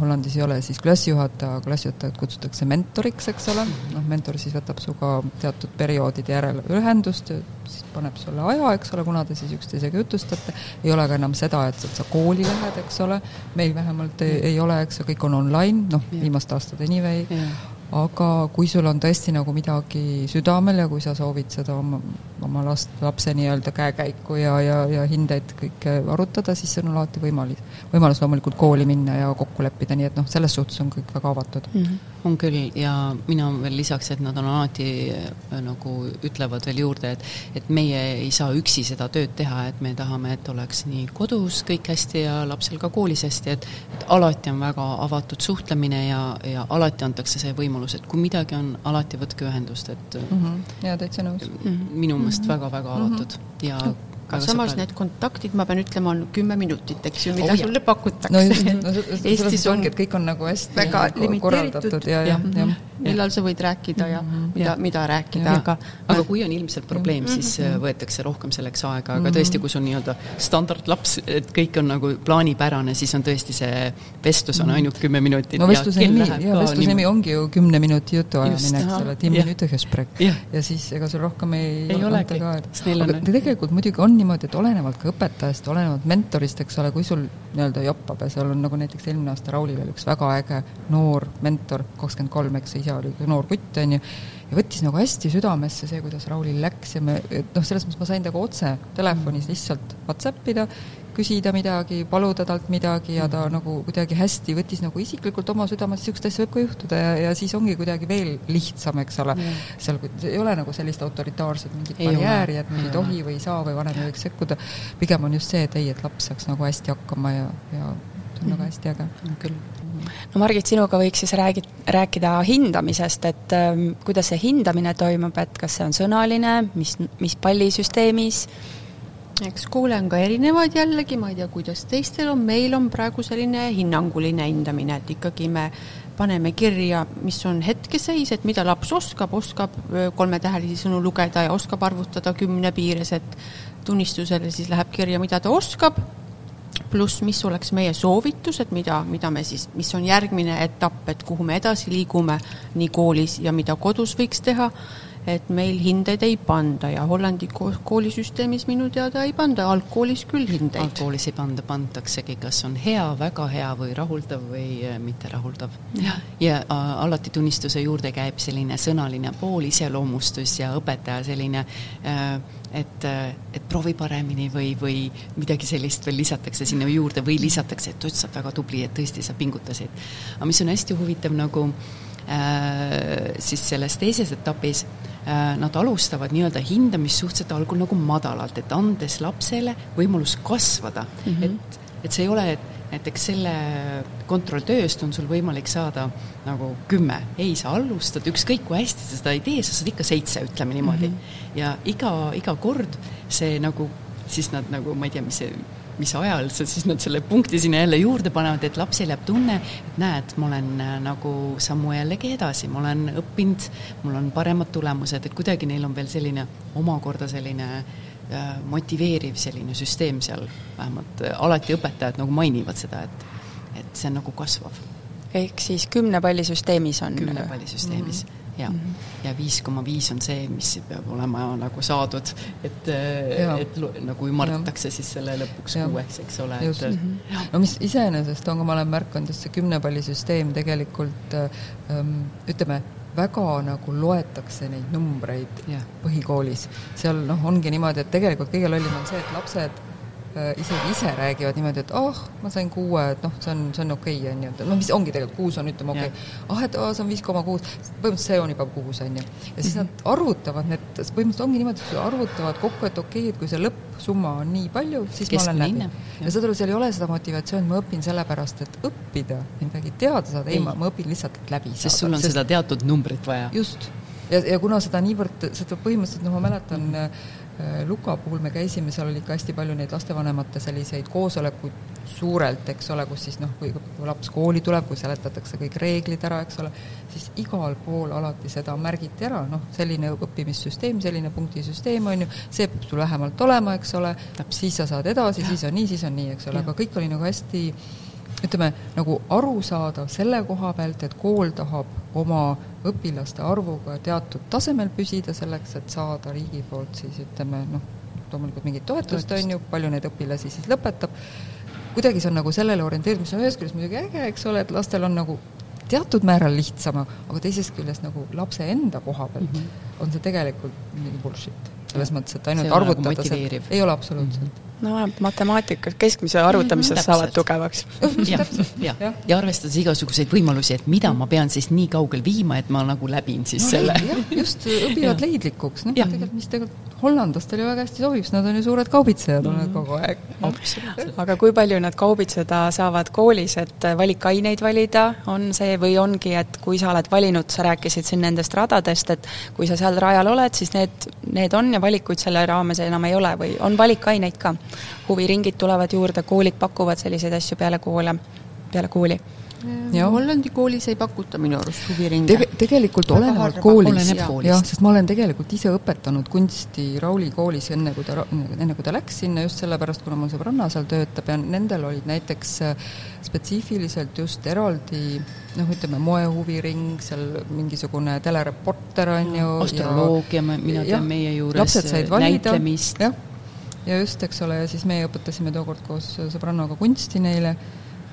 [SPEAKER 5] Hollandis ei ole siis klassijuhataja, klassijuhatajat kutsutakse mentoriks, eks ole, noh, mentor siis võtab sinuga teatud perioodide järel ühendust, siis paneb sulle aja, eks ole, kuna te siis üksteisega jutustate, ei ole ka enam seda, et sa kooli lähed, eks ole, meil vähemalt ei, ei ole, eks ju, kõik on online, noh, viimased aastad anyway, aga kui sul on tõesti nagu midagi südamel ja kui sa soovid seda oma, oma last, lapse nii-öelda käekäiku ja, ja, ja hindeid kõike arutada, siis on alati võimalus, võimalus loomulikult kooli minna ja kokku leppida, nii et noh, selles suhtes on kõik väga avatud mm.
[SPEAKER 4] -hmm. on küll ja mina veel lisaks, et nad on alati äh, nagu ütlevad veel juurde, et et meie ei saa üksi seda tööd teha, et me tahame, et oleks nii kodus kõik hästi ja lapsel ka koolis hästi, et et alati on väga avatud suhtlemine ja, ja alati antakse see võimalus võimalus, et kui midagi on, alati võtke ühendust, et mm
[SPEAKER 5] -hmm. jaa, täitsa nõus.
[SPEAKER 4] minu meelest väga-väga mm -hmm. avatud ja
[SPEAKER 3] aga samas need kontaktid, ma pean ütlema, on kümme minutit, eks ju, mida oh, sulle pakutakse.
[SPEAKER 5] no just, no Eestis ongi, et kõik on nagu hästi väga korraldatud ja, ja, ja, ja
[SPEAKER 3] millal sa võid rääkida ja mhm. mida, mida rääkida,
[SPEAKER 4] aga aga kui on ilmselt probleem, mhm. siis mm -hmm. võetakse rohkem selleks aega, aga tõesti, kui sul nii-öelda standardlaps, et kõik on nagu plaanipärane, siis on tõesti see vestlus on ainult kümme minutit.
[SPEAKER 5] no vestluse nimi, jaa, vestluse nimi ongi ju kümne minuti jutuajamine, eks ole, timi minute gesprek. ja siis ega sul rohkem ei
[SPEAKER 4] ei olegi,
[SPEAKER 5] sest neil on aga tegelikult muidugi on niimoodi, et olenevalt ka õpetajast, olenevalt mentorist, eks ole, kui sul nii-öelda joppab ja seal on nagu näiteks eelmine aasta Raulil oli üks väga äge noor mentor, kakskümmend kolm, eks ise oli noor kutt, on ju, ja võttis nagu hästi südamesse see, kuidas Raulil läks ja me, et noh, selles mõttes ma sain temaga otse telefonis lihtsalt Whatsapp ida, küsida midagi, paluda talt midagi ja ta nagu kuidagi hästi võttis nagu isiklikult oma südamesse, niisugust asja võib ka juhtuda ja, ja siis ongi kuidagi veel lihtsam, eks ole. Mm.. seal ei ole nagu sellist autoritaarset mingit barjääri, et nüüd ei tohi või ei saa või vanem ei võiks sekkuda, pigem on just see, et ei, et laps saaks nagu hästi hakkama ja, ja see on mm. väga hästi äge.
[SPEAKER 4] küll
[SPEAKER 1] no Margit, sinuga võiks siis räägi-, rääkida hindamisest, et ähm, kuidas see hindamine toimub, et kas see on sõnaline, mis, mis pallisüsteemis?
[SPEAKER 3] eks koole on ka erinevaid jällegi, ma ei tea, kuidas teistel on, meil on praegu selline hinnanguline hindamine, et ikkagi me paneme kirja, mis on hetkeseis, et mida laps oskab, oskab kolmetähelisi sõnu lugeda ja oskab arvutada kümne piires, et tunnistusele siis läheb kirja, mida ta oskab pluss mis oleks meie soovitus, et mida, mida me siis, mis on järgmine etapp, et kuhu me edasi liigume nii koolis ja mida kodus võiks teha et meil hindeid ei panda ja Hollandi koolisüsteemis minu teada ei panda, algkoolis küll hindeid.
[SPEAKER 4] algkoolis ei panda, pantaksegi, kas on hea, väga hea või rahuldav või äh, mitterahuldav. ja äh, alati tunnistuse juurde käib selline sõnaline pool, iseloomustus ja õpetaja selline äh, et, et proovi paremini või, või midagi sellist veel lisatakse sinna juurde või lisatakse, et sa oled väga tubli, et tõesti sa pingutasid. aga mis on hästi huvitav nagu äh, siis selles teises etapis Äh, nad alustavad nii-öelda hindamist suhteliselt algul nagu madalalt, et andes lapsele võimalus kasvada mm, -hmm. et, et see ei ole, et näiteks selle kontrolltööst on sul võimalik saada nagu kümme, ei, sa alustad, ükskõik kui hästi sa seda ei tee, sa saad ikka seitse, ütleme niimoodi mm. -hmm. Ja iga, iga kord see nagu, siis nad nagu, ma ei tea, mis see mis ajal sa siis nad selle punkti sinna jälle juurde panevad, et lapsel jääb tunne, et näed, ma olen äh, nagu sammu jällegi edasi, ma olen õppinud, mul on paremad tulemused, et kuidagi neil on veel selline omakorda selline äh, motiveeriv selline süsteem seal, vähemalt äh, alati õpetajad nagu mainivad seda, et et see on nagu kasvav.
[SPEAKER 1] ehk siis kümne palli süsteemis on
[SPEAKER 4] kümne palli süsteemis mm, -hmm ja mm, -hmm. ja viis koma viis on see, mis peab olema nagu saadud, et, et nagu ümardatakse siis selle lõpuks ja. kuueks, eks ole.
[SPEAKER 5] et mm -hmm. no mis iseenesest on, kui ma olen märganud, just see kümnepallisüsteem tegelikult ähm, ütleme, väga nagu loetakse neid numbreid yeah. põhikoolis. seal noh, ongi niimoodi, et tegelikult kõige lollim on see, et lapsed äh, isegi ise räägivad niimoodi, et ah oh,, ma sain kuue, et noh, see on, see on okei okay,, on ju, noh, mis ongi tegelikult, kuus on, ütleme okei okay.. ah, et oh, see on viis koma kuus, põhimõtteliselt see on juba kuus, on ju. ja siis nad arvutavad need, põhimõtteliselt ongi niimoodi, et arvutavad kokku, et okei okay,, et kui see lõppsumma on nii palju, siis Keskmine ma olen läbi. ja saad aru, seal ei ole seda motivatsiooni, ma õpin sellepärast, et õppida, midagi teada saada, ei, ma, ma õpin lihtsalt, et läbi
[SPEAKER 4] saada. sest sul on sest... seda teatud numbrit vaja.
[SPEAKER 5] just ja, ja kuna seda niivõrd, seda põhimõtteliselt, noh, ma mäletan mm -hmm Äh, Luka puhul me käisime, seal oli ikka hästi palju neid lastevanemate selliseid koosolekuid suurelt, eks ole, kus siis noh, kui laps kooli tuleb, kui seletatakse kõik reeglid ära, eks ole, siis igal pool alati seda märgiti ära, noh, selline õppimissüsteem, selline punktisüsteem on ju, see peab sul vähemalt olema, eks ole, siis sa saad edasi, siis on nii, siis on nii, eks ole, aga kõik oli nagu hästi ütleme, nagu arusaadav selle koha pealt, et kool tahab oma õpilaste arvuga teatud tasemel püsida, selleks et saada riigi poolt siis ütleme noh, loomulikult mingit toetust, on ju, palju neid õpilasi siis lõpetab, kuidagi see on nagu sellele orienteeritud, mis on ühest küljest muidugi äge, eks ole, et lastel on nagu teatud määral lihtsam, aga teisest küljest nagu lapse enda koha pealt mm -hmm. on see tegelikult mingi bullshit. selles mõttes, et ainult arvutada nagu seda ei ole absoluutselt mm. -hmm
[SPEAKER 1] no matemaatikas, keskmise arvutamises mm -hmm, saavad tugevaks.
[SPEAKER 4] jah, ja, ja, ja arvestades igasuguseid võimalusi, et mida ma pean siis nii kaugel viima, et ma nagu läbin siis no, selle.
[SPEAKER 5] just, õpivad leidlikuks, noh, tegelikult, mis tegelikult hollandlastele ju väga hästi sobib, sest nad on ju suured kaubitsejad mm -hmm. olnud kogu aeg.
[SPEAKER 1] No.. aga kui palju nad kaubitseda saavad koolis, et valikaineid valida, on see või ongi, et kui sa oled valinud, sa rääkisid siin nendest radadest, et kui sa seal rajal oled, siis need, need on ja valikuid selle raames enam ei ole või on valikaineid ka? Huviringid tulevad juurde, koolid pakuvad selliseid asju peale koole, peale kooli
[SPEAKER 3] Ja. Hollandi koolis ei pakuta minu arust huviringe
[SPEAKER 5] Tege. tegelikult olenevalt koolist, jah, sest ma olen tegelikult ise õpetanud kunsti Rauli koolis enne, kui ta, enne kui ta läks sinna, just sellepärast, kuna mul sõbranna seal töötab ja nendel olid näiteks äh, spetsiifiliselt just eraldi noh, ütleme moehuviring, seal mingisugune telereporter on ju.
[SPEAKER 4] astroloogia, mina tean meie juures, näitlemist.
[SPEAKER 5] jah ja just, eks ole, ja siis meie õpetasime tookord koos sõbrannaga kunsti neile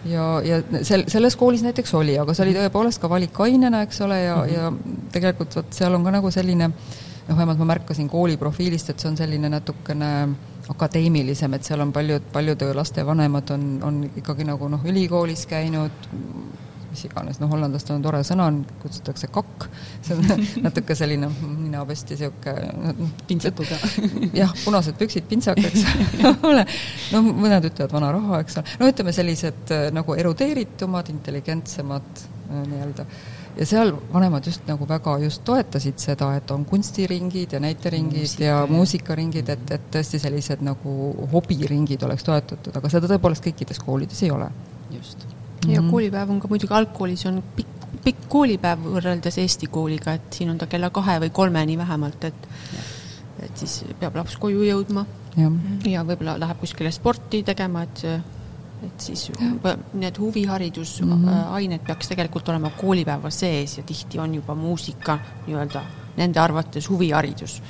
[SPEAKER 5] ja, ja sel, selles koolis näiteks oli, aga see oli tõepoolest ka valikainena, eks ole, ja mm, -hmm. ja tegelikult vot seal on ka nagu selline noh, vähemalt ma märkasin kooli profiilist, et see on selline natukene akadeemilisem, et seal on paljud, paljud lastevanemad on, on ikkagi nagu noh, ülikoolis käinud, mis iganes, noh, hollandlastel on tore sõna, kutsutakse kakk, see on natuke selline ninapesti niisugune
[SPEAKER 4] pintsakuga.
[SPEAKER 5] jah, punased püksid pintsaga, eks ole, noh, mõned ütlevad vana raha, eks ole, no ütleme, sellised äh, nagu erudeeritumad, intelligentsemad äh, nii-öelda. Ja seal vanemad just nagu väga just toetasid seda, et on kunstiringid ja näiteringid Muusika, ja muusikaringid, et, et tõesti sellised nagu hobiringid oleks toetatud, aga seda tõepoolest kõikides koolides ei ole.
[SPEAKER 3] just ja -hmm. koolipäev on ka muidugi algkoolis on pikk, pikk koolipäev võrreldes Eesti kooliga, et siin on ta kella kahe või kolmeni vähemalt, et et siis peab laps koju jõudma ja, ja võib-olla läheb kuskile sporti tegema, et et siis ja. need huviharidusained mm -hmm. peaks tegelikult olema koolipäeva sees ja tihti on juba muusika nii-öelda nende arvates huviharidus.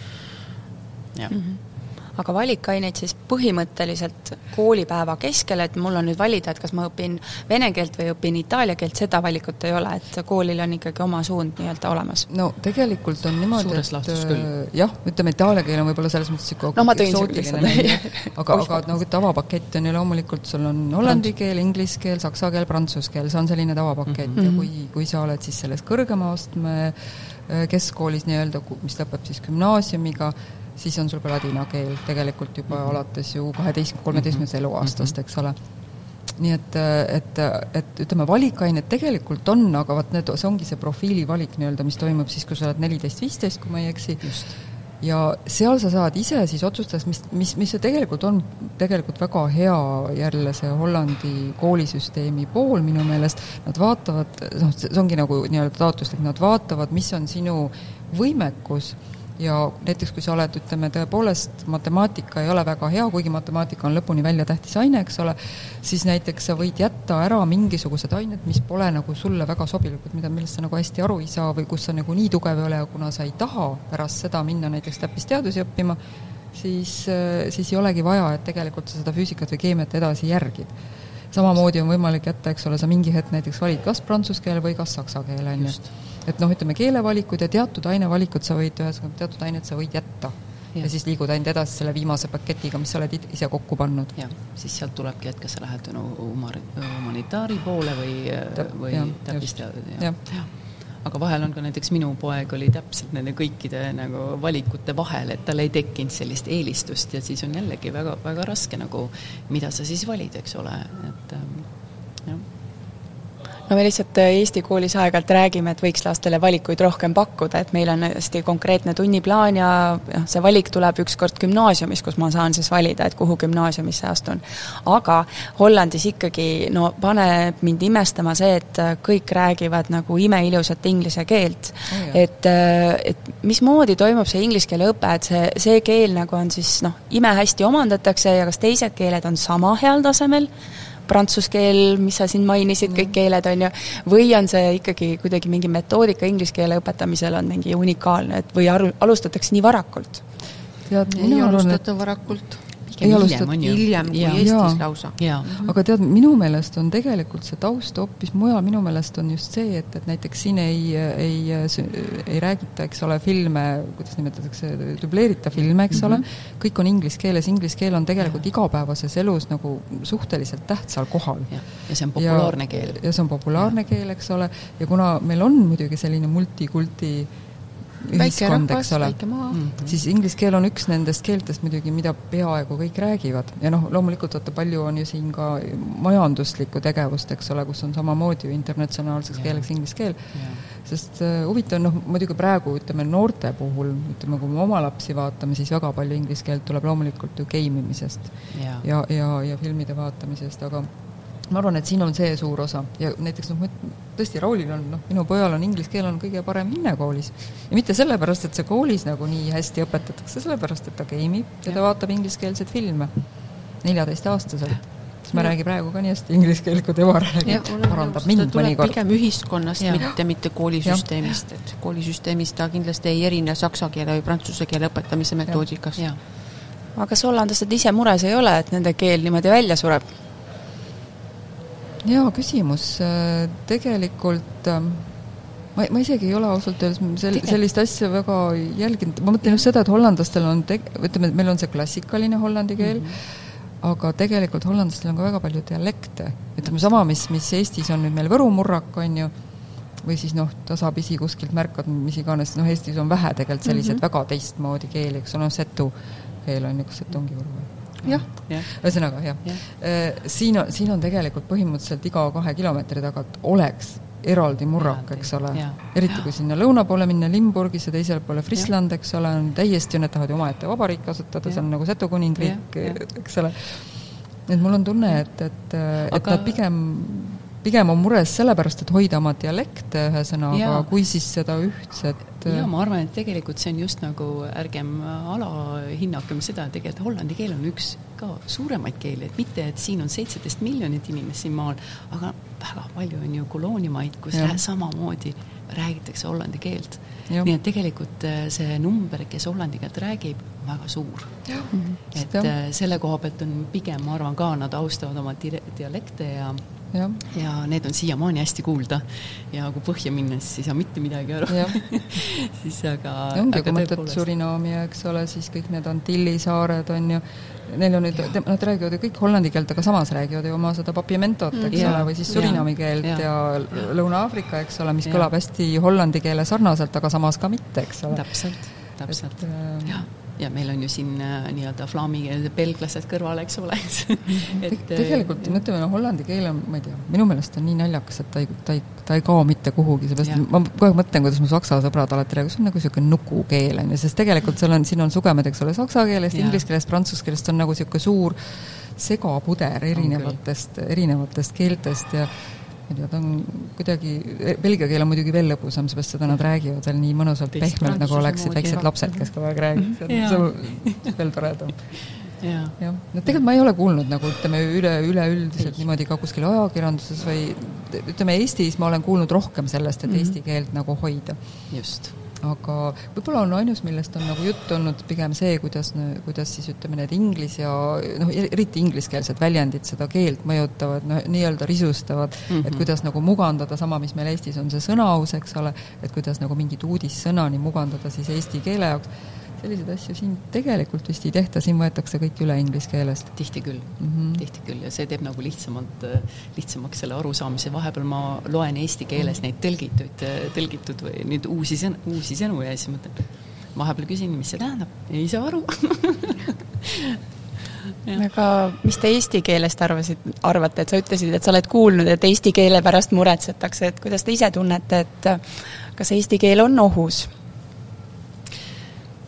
[SPEAKER 1] jah mm -hmm aga valikaineid siis põhimõtteliselt koolipäeva keskel, et mul on nüüd valida, et kas ma õpin vene keelt või õpin itaalia keelt, seda valikut ei ole, et koolil on ikkagi oma suund nii-öelda olemas.
[SPEAKER 5] no tegelikult on niimoodi, et äh, jah, ütleme itaalia keel on võib-olla selles mõttes niisugune
[SPEAKER 1] no ma tõin selle lihtsalt.
[SPEAKER 5] aga, aga nagu tavapakett on ju loomulikult, sul on hollandi keel, inglise keel, saksa keel, prantsuse keel, see on selline tavapakett mm -hmm. ja kui, kui sa oled siis selles kõrgema astme äh, keskkoolis nii-öelda, mis lõpeb siis gümnaasiumiga, siis on sul ka ladina keel tegelikult juba -hmm. alates ju kaheteistkümne, kolmeteistkümnendast mhm. eluaastast, eks ole. nii et, et, et ütleme, valikained tegelikult on, aga vot need, see ongi see profiili valik nii-öelda, mis toimub siis, kui sa oled neliteist, viisteist, kui ma ei eksi. ja seal sa saad ise siis otsustada, mis, mis, mis see tegelikult on, tegelikult väga hea jälle see Hollandi koolisüsteemi pool minu meelest, nad vaatavad, noh, see ongi nagu nii-öelda taotluslik, nad vaatavad, mis on sinu võimekus ja näiteks kui sa oled, ütleme tõepoolest, matemaatika ei ole väga hea, kuigi matemaatika on lõpuni väljatähtis aine, eks ole, siis näiteks sa võid jätta ära mingisugused ained, mis pole nagu sulle väga sobilikud, mida, millest sa nagu hästi aru ei saa või kus sa nagu nii tugev ei ole ja kuna sa ei taha pärast seda minna näiteks täppisteadusi õppima, siis, siis ei olegi vaja, et tegelikult sa seda füüsikat või keemiat edasi järgid samamoodi on võimalik jätta, eks ole, sa mingi hetk näiteks valid kas prantsuse keele või kas saksa keele, on ju. Et noh, ütleme keelevalikud ja teatud ainevalikud sa võid, ühesõnaga teatud ained sa võid jätta. ja. ja siis liigud ainult edasi selle viimase paketiga, mis sa oled ise kokku pannud.
[SPEAKER 4] jah, siis sealt tulebki, et kas sa lähed no, humar-, humanitaari poole või, või täppisteaduse, aga vahel on ka näiteks minu poeg oli täpselt nende kõikide nagu valikute vahel, et tal ei tekkinud sellist eelistust ja siis on jällegi väga, väga raske nagu, mida sa siis valid, eks ole, et ähm,
[SPEAKER 1] no me lihtsalt äh, Eesti koolis aeg-ajalt räägime, et võiks lastele valikuid rohkem pakkuda, et meil on hästi konkreetne tunniplaan ja noh, see valik tuleb ükskord gümnaasiumis, kus ma saan siis valida, et kuhu gümnaasiumisse astun. aga Hollandis ikkagi no paneb mind imestama see, et äh, kõik räägivad nagu imeilusat inglise keelt oh,. et, äh, et mismoodi toimub see inglise keele õpe, et see, see keel nagu on siis noh, imehästi omandatakse ja kas teised keeled on sama heal tasemel prantsuse keel, mis sa siin mainisid, kõik mm. keeled, on ju, või on see ikkagi kuidagi mingi metoodika inglise keele õpetamisel on mingi unikaalne, et või aru, alustatakse nii varakult?
[SPEAKER 3] tead, mina arvan, et varakult
[SPEAKER 5] ei alustatud
[SPEAKER 3] hiljem kui Eestis ja. lausa.
[SPEAKER 5] aga tead, minu meelest on tegelikult see taust hoopis mujal, minu meelest on just see, et, et näiteks siin ei, ei, ei räägita, eks ole, filme, kuidas nimetatakse, dubleerita filme, eks mm -hmm. ole, mhm. kõik on inglise keeles, inglise keel on tegelikult igapäevases elus nagu suhteliselt tähtsal kohal.
[SPEAKER 4] ja see on populaarne keel.
[SPEAKER 5] ja see on populaarne ja. keel, eks ole, ja kuna meil on muidugi selline multikulti ühiskond, eks ole, mm. -hmm. siis inglise keel on üks nendest keeltest muidugi, mida peaaegu kõik räägivad. ja noh, loomulikult vaata, palju on ju siin ka majanduslikku tegevust, eks ole, kus on samamoodi ju internatsionaalseks keeleks inglise keel, sest äh, huvitav, noh, muidugi praegu ütleme, noorte puhul, ütleme, kui me oma lapsi vaatame, siis väga palju inglise keelt tuleb loomulikult ju game imisest. Ja, ja, ja, ja filmide vaatamisest, aga ma arvan, et siin on see suur osa. Ja näiteks noh, tõesti, Raulil on, noh, minu pojal on inglise keel on kõige parem hinne koolis. ja mitte sellepärast, et see koolis nagu nii hästi õpetatakse, sellepärast et ta game ib ja ta vaatab ingliskeelseid filme. Neljateistaastaselt siis ma räägin praegu ka nii hästi inglise keelt, kui tema räägib, parandab mind mõnikord.
[SPEAKER 3] pigem ühiskonnast, mitte, mitte koolisüsteemist, et koolisüsteemis ta kindlasti ei erine saksa keele või prantsuse keele õpetamise metoodikast.
[SPEAKER 1] aga kas hollandlased ise mures ei ole, et nende keel niimoodi välja sureb?
[SPEAKER 5] Hea küsimus, tegelikult ähm, ma, ma isegi ei ole ausalt öeldes sel-, sellist asja väga jälginud, ma mõtlen just seda, et hollandlastel on te-, ütleme, et meil on see klassikaline hollandi keel mm, -hmm. aga tegelikult hollandlastel on ka väga palju dialekte. ütleme sama, mis, mis Eestis on nüüd meil Võru murrak, on ju, või siis noh, tasapisi kuskilt märkad, mis iganes, noh Eestis on vähe tegelikult selliseid mm -hmm. väga teistmoodi keeli, eks ole, noh setu keel on ju, kas setu ongi Võru või? Jah ja., ühesõnaga jah ja. ja.. siin on, siin on tegelikult põhimõtteliselt iga kahe kilomeetri tagant oleks eraldi murrak, eks ole. eriti kui sinna lõuna poole minna, Limburgis ja teisele poole Frisland, eks ole, on täiesti, nad tahavad ju omaette vabariiki asutada, see on nagu Setu kuningriik, eks ole. et mul on tunne, et, et, et Aga... nad pigem pigem on mures sellepärast, et hoida oma dialekte ühesõnaga, kui siis seda ühtset
[SPEAKER 4] jaa, ma arvan, et tegelikult see on just nagu, ärgem alahinnakem seda, et tegelikult hollandi keel on üks ka suuremaid keeli, et mitte, et siin on seitseteist miljonit inimest siin maal, aga väga palju on ju kolooniamaid, kus ja. samamoodi räägitakse hollandi keelt. nii et tegelikult äh, see number, kes hollandi keelt räägib, on väga suur. et ja. Äh, selle koha pealt on pigem, ma arvan ka, nad austavad oma dialekte ja ja, ja need on siiamaani hästi kuulda. ja kui põhja minna, siis ei saa mitte midagi aru. Siis aga
[SPEAKER 5] ongi, kui mõtled Surinaami, eks ole, siis kõik need Antilli saared on ju, neil on nüüd, nad räägivad ju kõik hollandi keelt, aga samas räägivad ju oma seda papimentot, eks ja, ole, või siis Surinami keelt ja, ja Lõuna-Aafrika, eks ole, mis ja. kõlab hästi hollandi keele sarnaselt, aga samas ka mitte, eks ole.
[SPEAKER 4] täpselt, täpselt, äh, jah ja meil on ju siin äh, nii-öelda flaami belglased kõrval, eks ole.
[SPEAKER 5] Et tegelikult no ütleme, hollandi keel on, ma ei tea, minu meelest on nii naljakas, et ta ei, ta ei, ta ei kao mitte kuhugi, seepärast ma kogu aeg mõtlen, kuidas mu saksa sõbrad alati räägivad, see on nagu niisugune nukukeel, on ju, sest tegelikult seal on, siin on sugemed, eks ole, saksa keelest, inglise keelest, prantsuse keelest, on nagu niisugune suur segapuder erinevatest, erinevatest keeltest ja ma ei tea, ta on kuidagi, belgia keel on muidugi veel lõbusam, seepärast seda nad räägivad veel nii mõnusalt pehmelt, nagu oleksid väiksed lapsed, kes kogu aeg räägivad, see on veel toredam. jah, no tegelikult ma ei ole kuulnud nagu ütleme, üle, üleüldiselt niimoodi ka kuskil ajakirjanduses või ütleme, Eestis ma olen kuulnud rohkem sellest, et mm -hmm. eesti keelt nagu hoida.
[SPEAKER 4] just
[SPEAKER 5] aga võib-olla on ainus, millest on nagu juttu olnud pigem see, kuidas, kuidas siis ütleme, need inglis- ja noh, eriti ingliskeelsed väljendid seda keelt mõjutavad, noh, nii-öelda risustavad mm, -hmm. et mhm. kuidas nagu mugandada, sama, mis meil Eestis on see sõnaus, eks ole, et kuidas nagu mingit uudissõna nii mugandada siis eesti keele jaoks selliseid asju siin tegelikult vist ei tehta, siin võetakse kõik üle inglise keelest.
[SPEAKER 4] tihti küll. Mm, -hmm. tihti küll. Ja see teeb nagu lihtsamalt, lihtsamaks selle arusaamise, vahepeal ma loen eesti keeles neid tõlgituid, tõlgitud või nüüd uusi sõnu, uusi sõnu ja siis mõtlen, vahepeal küsin, mis see tähendab, ei saa aru.
[SPEAKER 1] Aga mis te eesti keelest arvasid, arvate, et sa ütlesid, et sa oled kuulnud, et eesti keele pärast muretsetakse, et kuidas te ise tunnete, et kas eesti keel on ohus?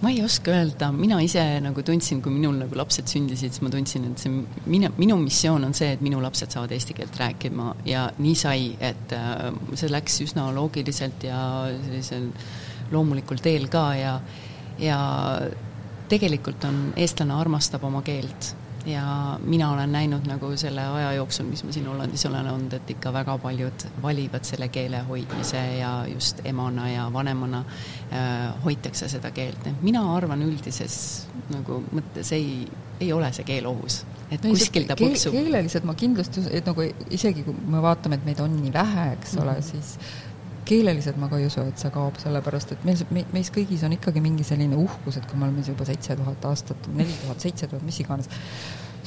[SPEAKER 4] Ma ei oska öelda, mina ise nagu tundsin, kui minul nagu lapsed sündisid, siis ma tundsin, et see minu, minu missioon on see, et minu lapsed saavad eesti keelt rääkima. Ja nii sai, et äh, see läks üsna loogiliselt ja sellisel loomulikul teel ka ja, ja tegelikult on, eestlane armastab oma keelt ja mina olen näinud nagu selle aja jooksul, mis ma siin Hollandis olen olnud, et ikka väga paljud valivad selle keele hoidmise ja just emana ja vanemana äh, hoitakse seda keelt, et mina arvan üldises nagu mõttes ei, ei ole see keel ohus. et no, kuskil ta põksub.
[SPEAKER 5] keeleliselt ma kindlasti, et nagu isegi kui me vaatame, et meid on nii vähe, eks mm -hmm. ole, siis keeleliselt ma ka ei usu, et see kaob, sellepärast et meil, me, meis kõigis on ikkagi mingi selline uhkus, et kui me oleme juba seitse tuhat aastat, neli tuhat, seitse tuhat, mis iganes,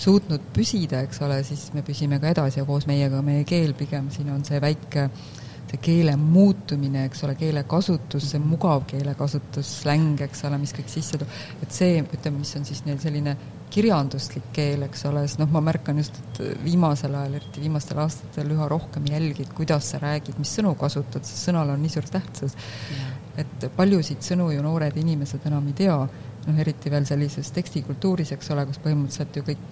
[SPEAKER 5] suutnud püsida, eks ole, siis me püsime ka edasi ja koos meiega meie keel pigem, siin on see väike see keele muutumine, eks ole, keelekasutus, see mugav keelekasutus, släng, eks ole, mis kõik sisse toob, et see, ütleme, mis on siis neil selline kirjanduslik keel, eks ole, sest noh, ma märkan just, et viimasel ajal, eriti viimastel aastatel üha rohkem jälgid, kuidas sa räägid, mis sõnu kasutad, sest sõnal on nii suur tähtsus. et paljusid sõnu ju noored inimesed enam ei tea, noh, eriti veel sellises tekstikultuuris, eks ole, kus põhimõtteliselt ju kõik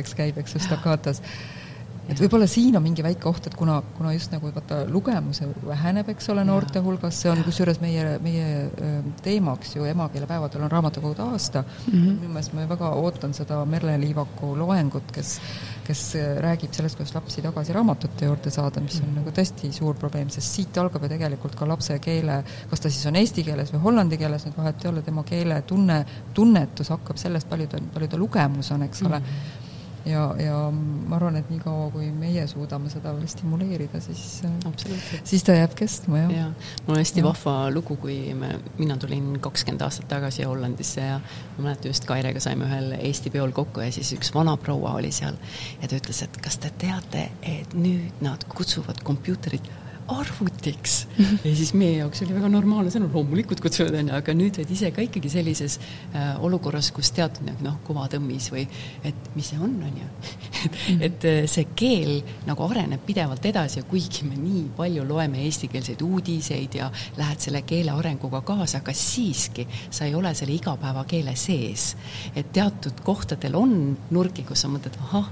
[SPEAKER 5] eks käib, eks ju, stakatas. Et võib-olla siin on mingi väike oht, et kuna, kuna just nagu vaata, lugemuse väheneb, eks ole, noorte hulgas, see on kusjuures meie, meie teemaks ju emakeelepäevadel on raamatukogude aasta mm. -hmm. minu meelest ma väga ootan seda Merle Liivaku loengut, kes kes räägib sellest, kuidas lapsi tagasi raamatute juurde saada, mis on mm. nagu tõesti suur probleem, sest siit algab ju tegelikult ka lapse keele, kas ta siis on eesti keeles või hollandi keeles, nüüd vahet ei ole, tema keeletunne, tunnetus hakkab sellest, palju ta, palju ta lugemus on, eks ole mm. Ja, ja ma arvan, et niikaua, kui meie suudame seda veel stimuleerida, siis, siis ta jääb kestma, jah.
[SPEAKER 4] jaa, mul on hästi ja. vahva lugu, kui me, mina tulin kakskümmend aastat tagasi Hollandisse ja ma mäletan just Kairega saime ühel Eesti peol kokku ja siis üks vanaproua oli seal ja ta ütles, et kas te teate, et nüüd nad kutsuvad kompuuterit arvutiks ja siis meie jaoks oli väga normaalne sõnum, loomulikult kutsuvad, on ju, aga nüüd oled ise ka ikkagi sellises äh, olukorras, kus teatud noh, kuvatõmmis või et mis see on, on ju. et, et äh, see keel nagu areneb pidevalt edasi ja kuigi me nii palju loeme eestikeelseid uudiseid ja lähed selle keele arenguga kaasa, aga siiski sa ei ole selle igapäevakeele sees. et teatud kohtadel on nurki, kus sa mõtled, ahah,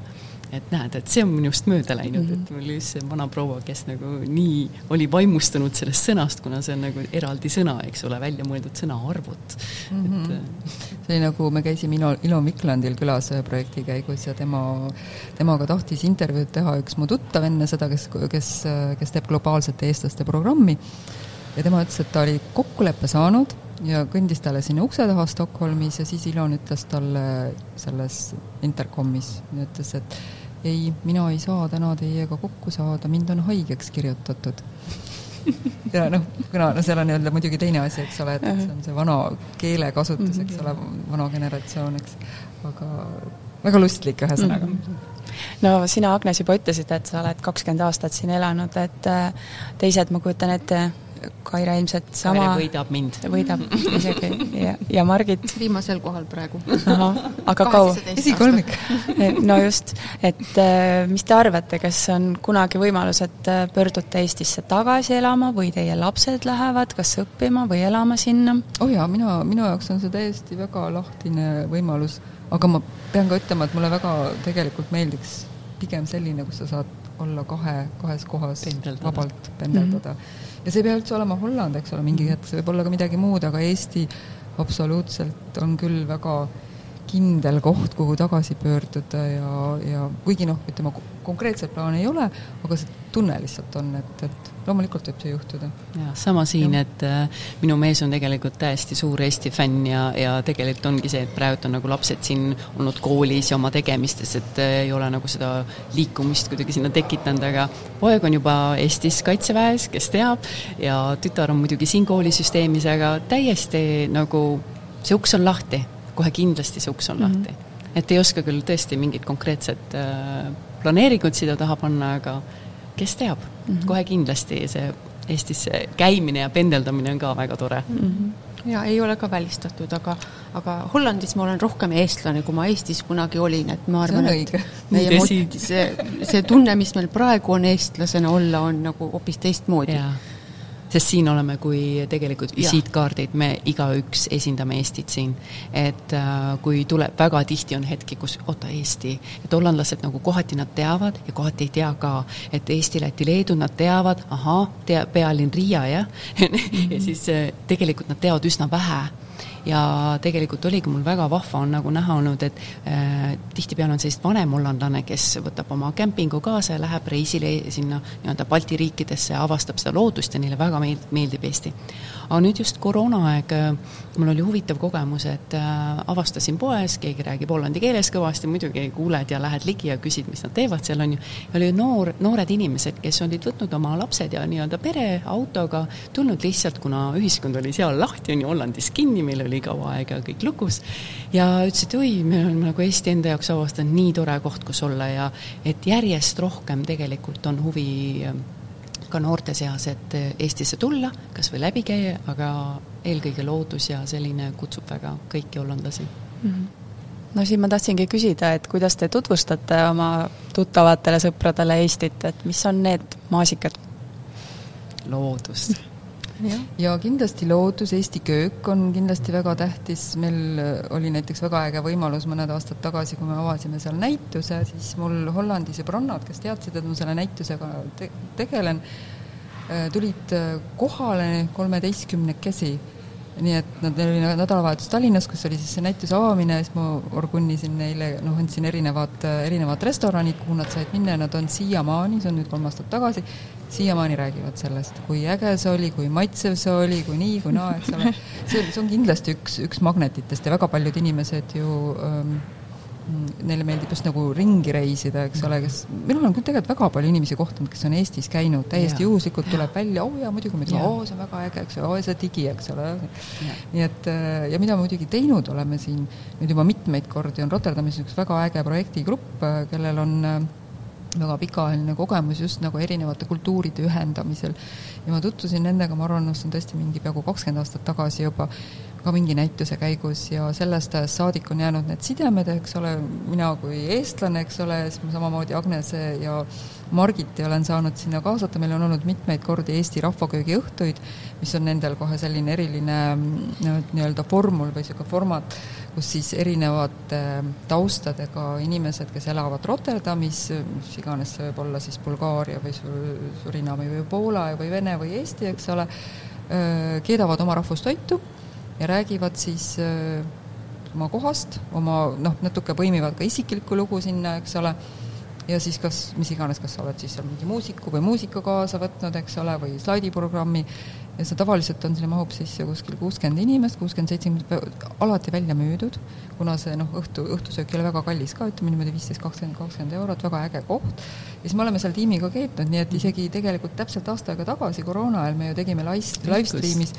[SPEAKER 4] et näed, et see on minust mööda läinud mm, -hmm. et mul oli just see vana proua, kes nagu nii oli vaimustunud sellest sõnast, kuna see on nagu eraldi sõna, eks ole, välja mõeldud sõna arvut mm. -hmm.
[SPEAKER 5] et äh, see oli nagu, me käisime Ilo, Ilo Miklandil külas ühe projekti käigus ja tema, temaga tahtis intervjuud teha üks mu tuttav enne seda, kes, kes, kes teeb globaalsete eestlaste programmi ja tema ütles, et ta oli kokkuleppe saanud ja kõndis talle sinna ukse taha Stockholmis ja siis Ilon ütles talle selles intercomis, ütles, et ei, mina ei saa täna teiega kokku saada, mind on haigeks kirjutatud ja noh, kuna no seal on jälle muidugi teine asi, eks ole, et see on see vana keelekasutus, eks ole, vana generatsioon, eks, aga väga lustlik ühesõnaga mm.
[SPEAKER 1] -hmm. no sina, Agnes, juba ütlesid, et sa oled kakskümmend aastat siin elanud, et äh, teised, ma kujutan ette, Kaire ilmselt sama
[SPEAKER 4] võidab mind.
[SPEAKER 1] võidab isegi ja, ja Margit?
[SPEAKER 3] viimasel kohal praegu.
[SPEAKER 1] aga kaua?
[SPEAKER 5] esikolmik.
[SPEAKER 1] no just, et äh, mis te arvate, kas on kunagi võimalus, et äh, pöördute Eestisse tagasi elama või teie lapsed lähevad kas õppima või elama sinna?
[SPEAKER 5] oh jaa, mina, minu jaoks on see täiesti väga lahtine võimalus, aga ma pean ka ütlema, et mulle väga tegelikult meeldiks pigem selline, kus sa saad olla kahe, kahes kohas pendeldada. vabalt pendeldada mm. -hmm ja see ei pea üldse olema Holland, eks ole, mingi hetk see võib olla ka midagi muud, aga Eesti absoluutselt on küll väga kindel koht, kuhu tagasi pöörduda ja, ja kuigi noh, ütleme konkreetset plaani ei ole, aga see tunne lihtsalt on, et, et loomulikult võib see juhtuda.
[SPEAKER 4] jah, sama siin, et äh, minu mees on tegelikult täiesti suur Eesti fänn ja, ja tegelikult ongi see, et praegu on nagu lapsed siin olnud koolis ja oma tegemistes, et äh, ei ole nagu seda liikumist kuidagi sinna tekitanud, aga poeg on juba Eestis kaitseväes, kes teab, ja tütar on muidugi siin koolisüsteemis, aga täiesti nagu see uks on lahti, kohe kindlasti see uks on mm -hmm. lahti. et ei oska küll tõesti mingit konkreetset äh, planeeringut siia taha panna, aga kes teab mm, -hmm. kohe kindlasti see Eestis käimine ja pendeldamine on ka väga tore mm.
[SPEAKER 3] -hmm. ja ei ole ka välistatud, aga, aga Hollandis ma olen rohkem eestlane, kui ma Eestis kunagi olin, et ma arvan, et meie mot-, see, see tunne, mis meil praegu on eestlasena olla, on nagu hoopis teistmoodi
[SPEAKER 4] sest siin oleme kui tegelikult visiitkaardid, me igaüks esindame Eestit siin. et äh, kui tuleb, väga tihti on hetki, kus oota, Eesti, et hollandlased nagu kohati nad teavad ja kohati ei tea ka, et Eesti, Läti, Leedu, nad teavad, ahah, tea, pealinn Riia, jah? Ja siis äh, tegelikult nad teavad üsna vähe ja tegelikult oligi mul väga vahva on nagu näha olnud, et äh, tihtipeale on sellist vanem hollandlane, kes võtab oma kämpingu kaasa ja läheb reisile sinna nii-öelda Balti riikidesse ja avastab seda loodust ja neile väga meeldib, Eesti. Aga nüüd just koroonaaeg äh,, mul oli huvitav kogemus, et äh, avastasin poes, keegi räägib hollandi keeles kõvasti, muidugi kuuled ja lähed ligi ja küsid, mis nad teevad seal, on ju, oli noor, noored inimesed, kes olid võtnud oma lapsed ja nii-öelda pere autoga, tulnud lihtsalt, kuna ühiskond oli seal lahti, on ju, Hollandis kinni, meil oli kaua aega kõik lukus, ja ütlesid, oi, me oleme nagu Eesti enda jaoks avastanud nii tore koht, kus olla ja et järjest rohkem tegelikult on huvi ka noorte seas, et Eestisse tulla, kas või läbi käia, aga eelkõige loodus ja selline kutsub väga kõiki hollandlasi mm. -hmm
[SPEAKER 1] no siin ma tahtsingi küsida, et kuidas te tutvustate oma tuttavatele sõpradele Eestit, et mis on need maasikad?
[SPEAKER 4] loodus
[SPEAKER 5] ja kindlasti loodus, Eesti köök on kindlasti väga tähtis, meil oli näiteks väga äge võimalus mõned aastad tagasi, kui me avasime seal näituse, siis mul Hollandi sõbrannad, kes teadsid, et ma selle näitusega te tegelen, äh, tulid äh, kohale kolmeteistkümnekesi. Nii et nad oli nädalavahetus Tallinnas, kus oli siis see näituse avamine. Ja siis ma orgunnisin neile, noh, andsin erinevad, erinevad restoranid, kuhu nad said minna ja nad on siiamaani, see on nüüd kolm aastat tagasi, siiamaani räägivad sellest, kui äge see oli, kui maitsev see oli, kui nii, kui naa, eks ole. see, see on kindlasti üks, üks magnetitest ja väga paljud inimesed ju ähm, neile meeldib just nagu ringi reisida, eks ole, kes, minul on küll tegelikult väga palju inimesi kohtunud, kes on Eestis käinud, täiesti ja. juhuslikult tuleb välja, oo oh, jaa, muidugi ütleme, oo, see on väga äge, eks ole, oo, see digi, eks ole. nii et äh, ja mida muidugi teinud oleme siin nüüd juba mitmeid kordi, on Rotterdamis üks väga äge projektigrupp, äh, kellel on äh, väga pikaajaline kogemus just nagu erinevate kultuuride ühendamisel. ja ma tutvusin nendega, ma arvan, see on tõesti mingi peaaegu kakskümmend aastat tagasi juba, ka mingi näituse käigus ja sellest ajast saadik on jäänud need sidemed, eks ole, mina kui eestlane, eks ole, siis ma samamoodi Agnese ja Margiti olen saanud sinna kaasata, meil on olnud mitmeid kordi Eesti rahvaköögiõhtuid, mis on nendel kohe selline eriline nii-öelda vormul või niisugune formaat, kus siis erinevate taustadega inimesed, kes elavad Rotterdamis, mis iganes see võib olla siis Bulgaaria või Surinami või Poola või Vene või Eesti, eks ole, keedavad oma rahvustoitu ja räägivad siis oma kohast, oma noh, natuke põimivad ka isiklikku lugu sinna, eks ole ja siis kas, mis iganes, kas sa oled siis seal mingi muusiku või muusika kaasa võtnud, eks ole, või slaidiprogrammi, ja see tavaliselt on, sinna mahub sisse kuskil kuuskümmend inimest, kuuskümmend, seitsekümmend, alati välja müüdud, kuna see noh, õhtu, õhtusöök ei ole väga kallis ka, ütleme niimoodi viisteist, kakskümmend, kakskümmend eurot, väga äge koht, ja siis me oleme seal tiimiga keetnud, nii et isegi tegelikult täpselt aasta aega tagasi, koroona ajal me ju tegime live, live stream'is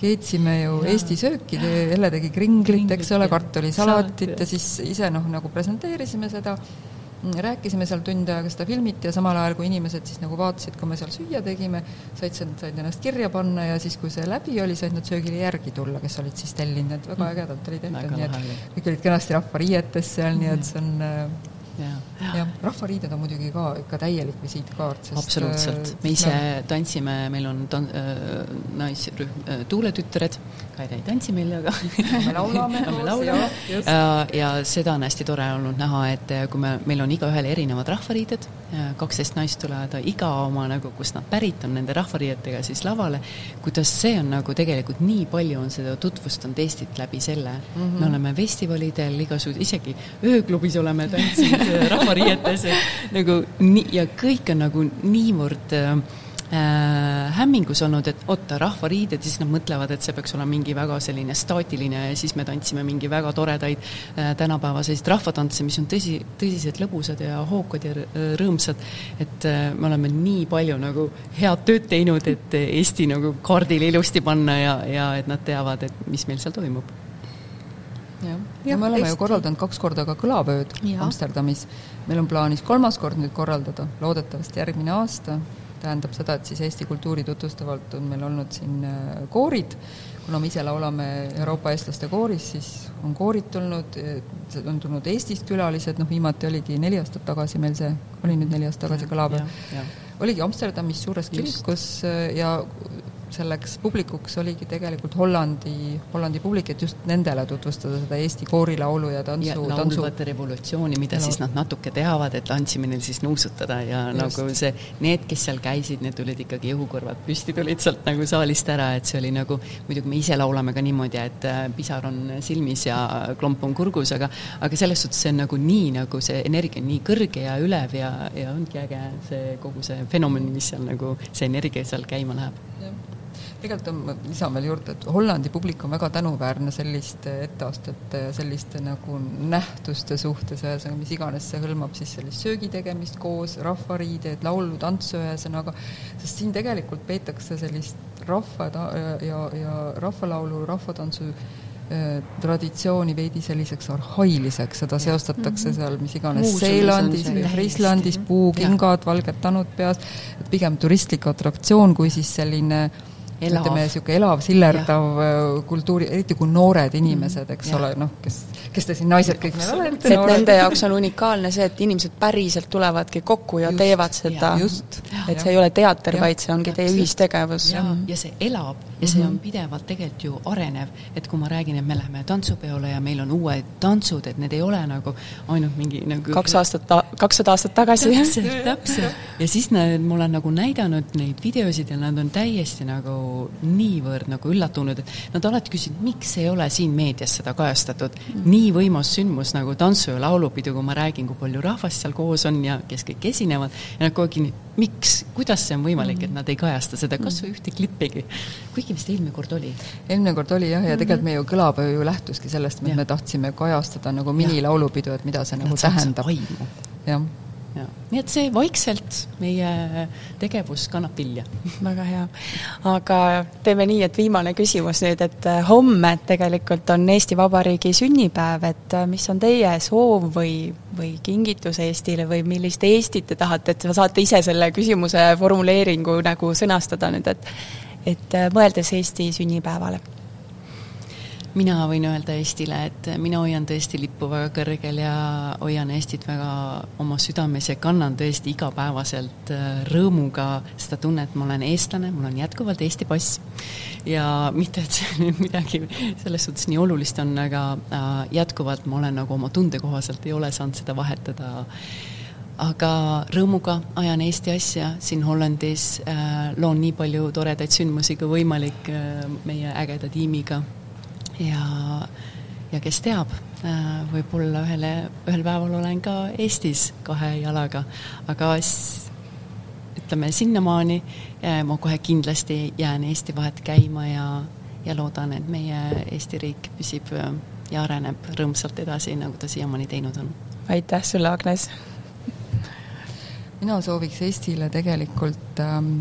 [SPEAKER 5] keetsime ju ja. Eesti sööki, jälle tegi kringlit, eks ole, kartulisalatit ja siis ise noh, nagu presenteerisime seda rääkisime seal tund aega, seda filmiti ja samal ajal, kui inimesed siis nagu vaatasid, kui me seal süüa tegime, said, said ennast kirja panna ja siis, kui see läbi oli, said nad söögile järgi tulla, kes olid siis tellinud, et väga mm. ägedalt oli tehtud, nii et kõik olid kenasti rahvariietes seal, nii et see on äh, ja,, rahvariided on muidugi ka ikka täielik visiitkaart,
[SPEAKER 4] sest absoluutselt, äh, me ise no, tantsime, meil on tan-, äh, naisrühm äh, Tuuletütred, Kaire ei tantsi meil, aga
[SPEAKER 5] me laulame
[SPEAKER 4] me laulame. ja, ja seda on hästi tore olnud näha, et kui me, meil on igaühel erinevad rahvariided, kaksteist naist tulevad iga oma nagu, kust nad pärit on, nende rahvariietega siis lavale, kuidas see on nagu tegelikult nii palju on seda tutvustanud Eestit läbi selle. Mm, -hmm. me oleme festivalidel igasugused, isegi ööklubis oleme tantsinud rahvariietes, nagu nii, ja kõik on nagu niivõrd äh, hämmingus olnud, et oota, rahvariided, siis nad mõtlevad, et see peaks olema mingi väga selline staatiline ja siis me tantsime mingi väga toredaid äh, tänapäevaseid rahvatantse, mis on tõsi, tõsiselt lõbusad ja hookad ja rõõmsad. et äh, me oleme nii palju nagu head tööd teinud, et Eesti nagu kaardile ilusti panna ja, ja et nad teavad, et mis meil seal toimub.
[SPEAKER 5] Jah, ja me oleme ju korraldanud kaks korda ka kõlavööd ja. Amsterdamis. meil on plaanis kolmas kord nüüd korraldada, loodetavasti järgmine aasta, tähendab seda, et siis Eesti kultuuri tutvustavalt on meil olnud siin äh, koorid, kuna me ise laulame Euroopa eestlaste kooris, siis on koorid tulnud, on tulnud Eestist külalised, noh viimati oligi neli aastat tagasi meil see, oli nüüd neli aastat tagasi kõlavöö, oligi Amsterdamis suures kirikus äh, ja selleks publikuks oligi tegelikult Hollandi, Hollandi publik, et just nendele tutvustada seda Eesti koorilaulu ja tantsu,
[SPEAKER 4] ja laulvat revolutsiooni, mida ja, siis nad natuke teavad, et andsime neil siis nuusutada ja just. nagu see, need, kes seal käisid, need tulid ikkagi õhukõrvad püsti, tulid sealt nagu saalist ära, et see oli nagu, muidugi me ise laulame ka niimoodi, et äh, pisar on silmis ja klomp on kurgus, aga aga selles suhtes see on nagu nii, nagu see energia on nii kõrge ja ülev ja, ja ongi äge see kogu see fenomen, mis seal nagu, see energia seal käima läheb
[SPEAKER 5] tegelikult on, lisan veel juurde, et Hollandi publik on väga tänuväärne selliste etteastete ja selliste nagu nähtuste suhtes, ühesõnaga mis iganes see hõlmab siis sellist söögi tegemist koos, rahvariideid, laulu, tantsu ühesõnaga, sest siin tegelikult peetakse sellist rahva ja, ja, ja rahvalaulu, rahvatantsu äh, traditsiooni veidi selliseks arhailiseks, seda seostatakse -hmm. seal mis iganes Seelandis või Frieslandis, puukingad, valged tanud peas, pigem turistlik atraktsioon kui siis selline äh, ütleme, niisugune elav, sillerdav ja. Äh, kultuuri, eriti kui noored inimesed, eks ja. ole, noh, kes, kes te siin naised kõik meil olete.
[SPEAKER 1] et nende jaoks on unikaalne see, et inimesed päriselt tulevadki kokku ja just, teevad seda, et see ei ole teater, vaid see ongi teie ühistegevus.
[SPEAKER 4] ja see elab ja see on mhm. pidevalt tegelikult ju arenev, et kui ma räägin, et me läheme tantsupeole ja meil on uued tantsud, et need ei ole nagu ainult mingi nagu
[SPEAKER 1] kaks aastat, kakssada aastat tagasi.
[SPEAKER 4] täpselt, täpselt. ja siis nad, ma olen nagu näidanud neid videosid ja nad on täiesti nagu niivõrd nagu üllatunud, et nad alati küsivad, miks ei ole siin meedias seda kajastatud? Mm.. nii võimas sündmus nagu tantsu- ja laulupidu, kui ma räägin, kui palju rahvast seal koos on ja kes kõik esinevad, ja nad kogu aeg miks, kuidas see on võimalik, et nad ei kajasta seda? Kas või ühte klippigi. kuigi vist eelmine kord oli.
[SPEAKER 5] eelmine kord oli jah, ja tegelikult meie ju kõlapäev ju lähtuski sellest, et me tahtsime kajastada nagu minilaulupidu, et mida see nagu tähendab. jah
[SPEAKER 4] ja nii et see vaikselt meie tegevus kannab vilja.
[SPEAKER 1] väga hea. aga teeme nii, et viimane küsimus nüüd, et äh, homme tegelikult on Eesti Vabariigi sünnipäev, et äh, mis on teie soov või, või kingitus Eestile või millist Eestit te tahate, et saate ise selle küsimuse formuleeringu nagu sõnastada nüüd, et et äh, mõeldes Eesti sünnipäevale
[SPEAKER 4] mina võin öelda Eestile, et mina hoian tõesti lippu väga kõrgel ja hoian Eestit väga oma südames ja kannan tõesti igapäevaselt äh, rõõmuga seda tunnet, ma olen eestlane, mul on jätkuvalt Eesti pass. ja mitte, et see nüüd midagi selles suhtes nii olulist on, aga äh, jätkuvalt ma olen nagu oma tunde kohaselt ei ole saanud seda vahetada aga rõõmuga ajan Eesti asja siin Hollandis, äh, loon nii palju toredaid sündmusi kui võimalik meie ägeda tiimiga ja, ja kes teab, äh, võib-olla ühele, ühel päeval olen ka Eestis kahe jalaga, aga ütleme sinnamaani äh, ma kohe kindlasti jään Eesti vahet käima ja, ja loodan, et meie Eesti riik püsib äh, ja areneb rõõmsalt edasi, nagu ta siiamaani teinud on.
[SPEAKER 1] aitäh sulle, Agnes!
[SPEAKER 5] mina sooviks Eestile tegelikult ähm,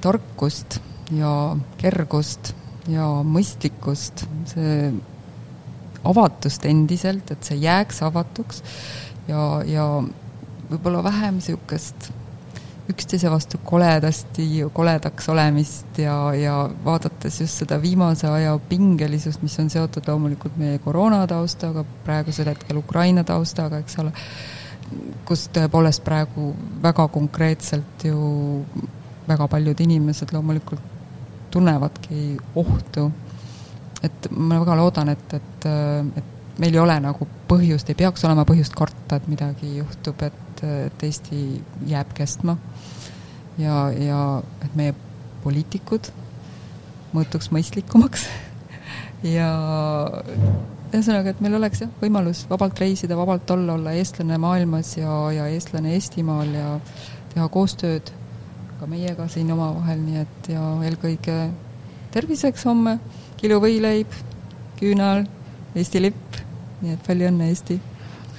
[SPEAKER 5] tarkust ja kergust ja mõistlikkust, see avatust endiselt, et see jääks avatuks ja, ja võib-olla vähem niisugust üksteise vastu koledasti, koledaks olemist ja, ja vaadates just seda viimase aja pingelisust, mis on seotud loomulikult meie koroona taustaga, praegusel hetkel Ukraina taustaga, eks ole, kus tõepoolest praegu väga konkreetselt ju väga paljud inimesed loomulikult tunnevadki ohtu. et ma väga loodan, et, et, et meil ei ole nagu põhjust, ei peaks olema põhjust karta, et midagi juhtub, et, et Eesti jääb kestma. ja, ja et meie poliitikud muutuks mõistlikumaks ja ühesõnaga, et meil oleks jah, võimalus vabalt reisida, vabalt olla, olla eestlane maailmas ja, ja eestlane Eestimaal ja teha koostööd ka meiega siin omavahel, nii et ja eelkõige terviseks homme, kilo võileib, küünal, Eesti lipp, nii et palju õnne, Eesti!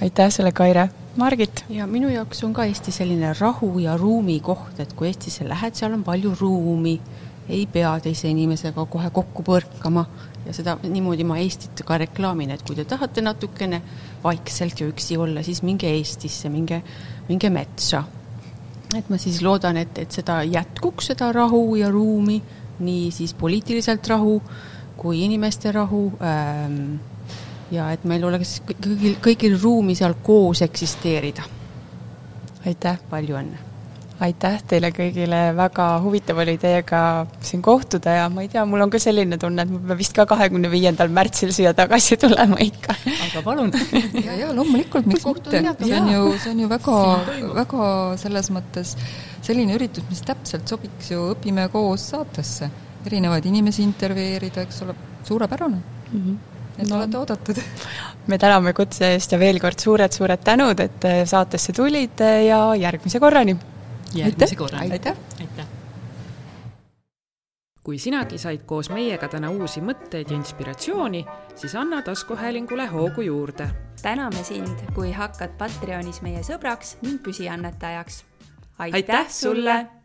[SPEAKER 1] aitäh sulle, Kaire! Margit?
[SPEAKER 3] ja minu jaoks on ka Eesti selline rahu ja ruumi koht, et kui Eestisse lähed, seal on palju ruumi ei pea teise inimesega kohe kokku põrkama ja seda, niimoodi ma Eestit ka reklaamin, et kui te tahate natukene vaikselt ja üksi olla, siis minge Eestisse, minge, minge metsa. Et ma siis loodan, et, et seda jätkuks, seda rahu ja ruumi, nii siis poliitiliselt rahu kui inimeste rahu ähm, ja et meil oleks kõigil, kõigil ruumi seal koos eksisteerida.
[SPEAKER 1] aitäh!
[SPEAKER 3] palju õnne!
[SPEAKER 1] Aitäh teile kõigile, väga huvitav oli teiega siin kohtuda ja ma ei tea, mul on ka selline tunne, et ma pean vist ka kahekümne viiendal märtsil siia tagasi tulema ikka.
[SPEAKER 4] aga palun
[SPEAKER 5] ja, ja loomulikult, miks mitte, see on ju, see on ju väga, väga selles mõttes selline üritus, mis täpselt sobiks ju Õpime koos saatesse. erinevaid inimesi intervjueerida, eks ole, suurepärane mm. -hmm et no. olete oodatud.
[SPEAKER 1] me täname kutse eest ja veel kord suured-suured tänud, et saatesse tulite ja järgmise korrani!
[SPEAKER 4] Järgmise korrani!
[SPEAKER 5] aitäh,
[SPEAKER 4] aitäh.!
[SPEAKER 2] kui sinagi said koos meiega täna uusi mõtteid ja inspiratsiooni, siis anna taskuhäälingule hoogu juurde.
[SPEAKER 6] täname sind, kui hakkad Patreonis meie sõbraks ning püsiannetajaks.
[SPEAKER 2] aitäh sulle!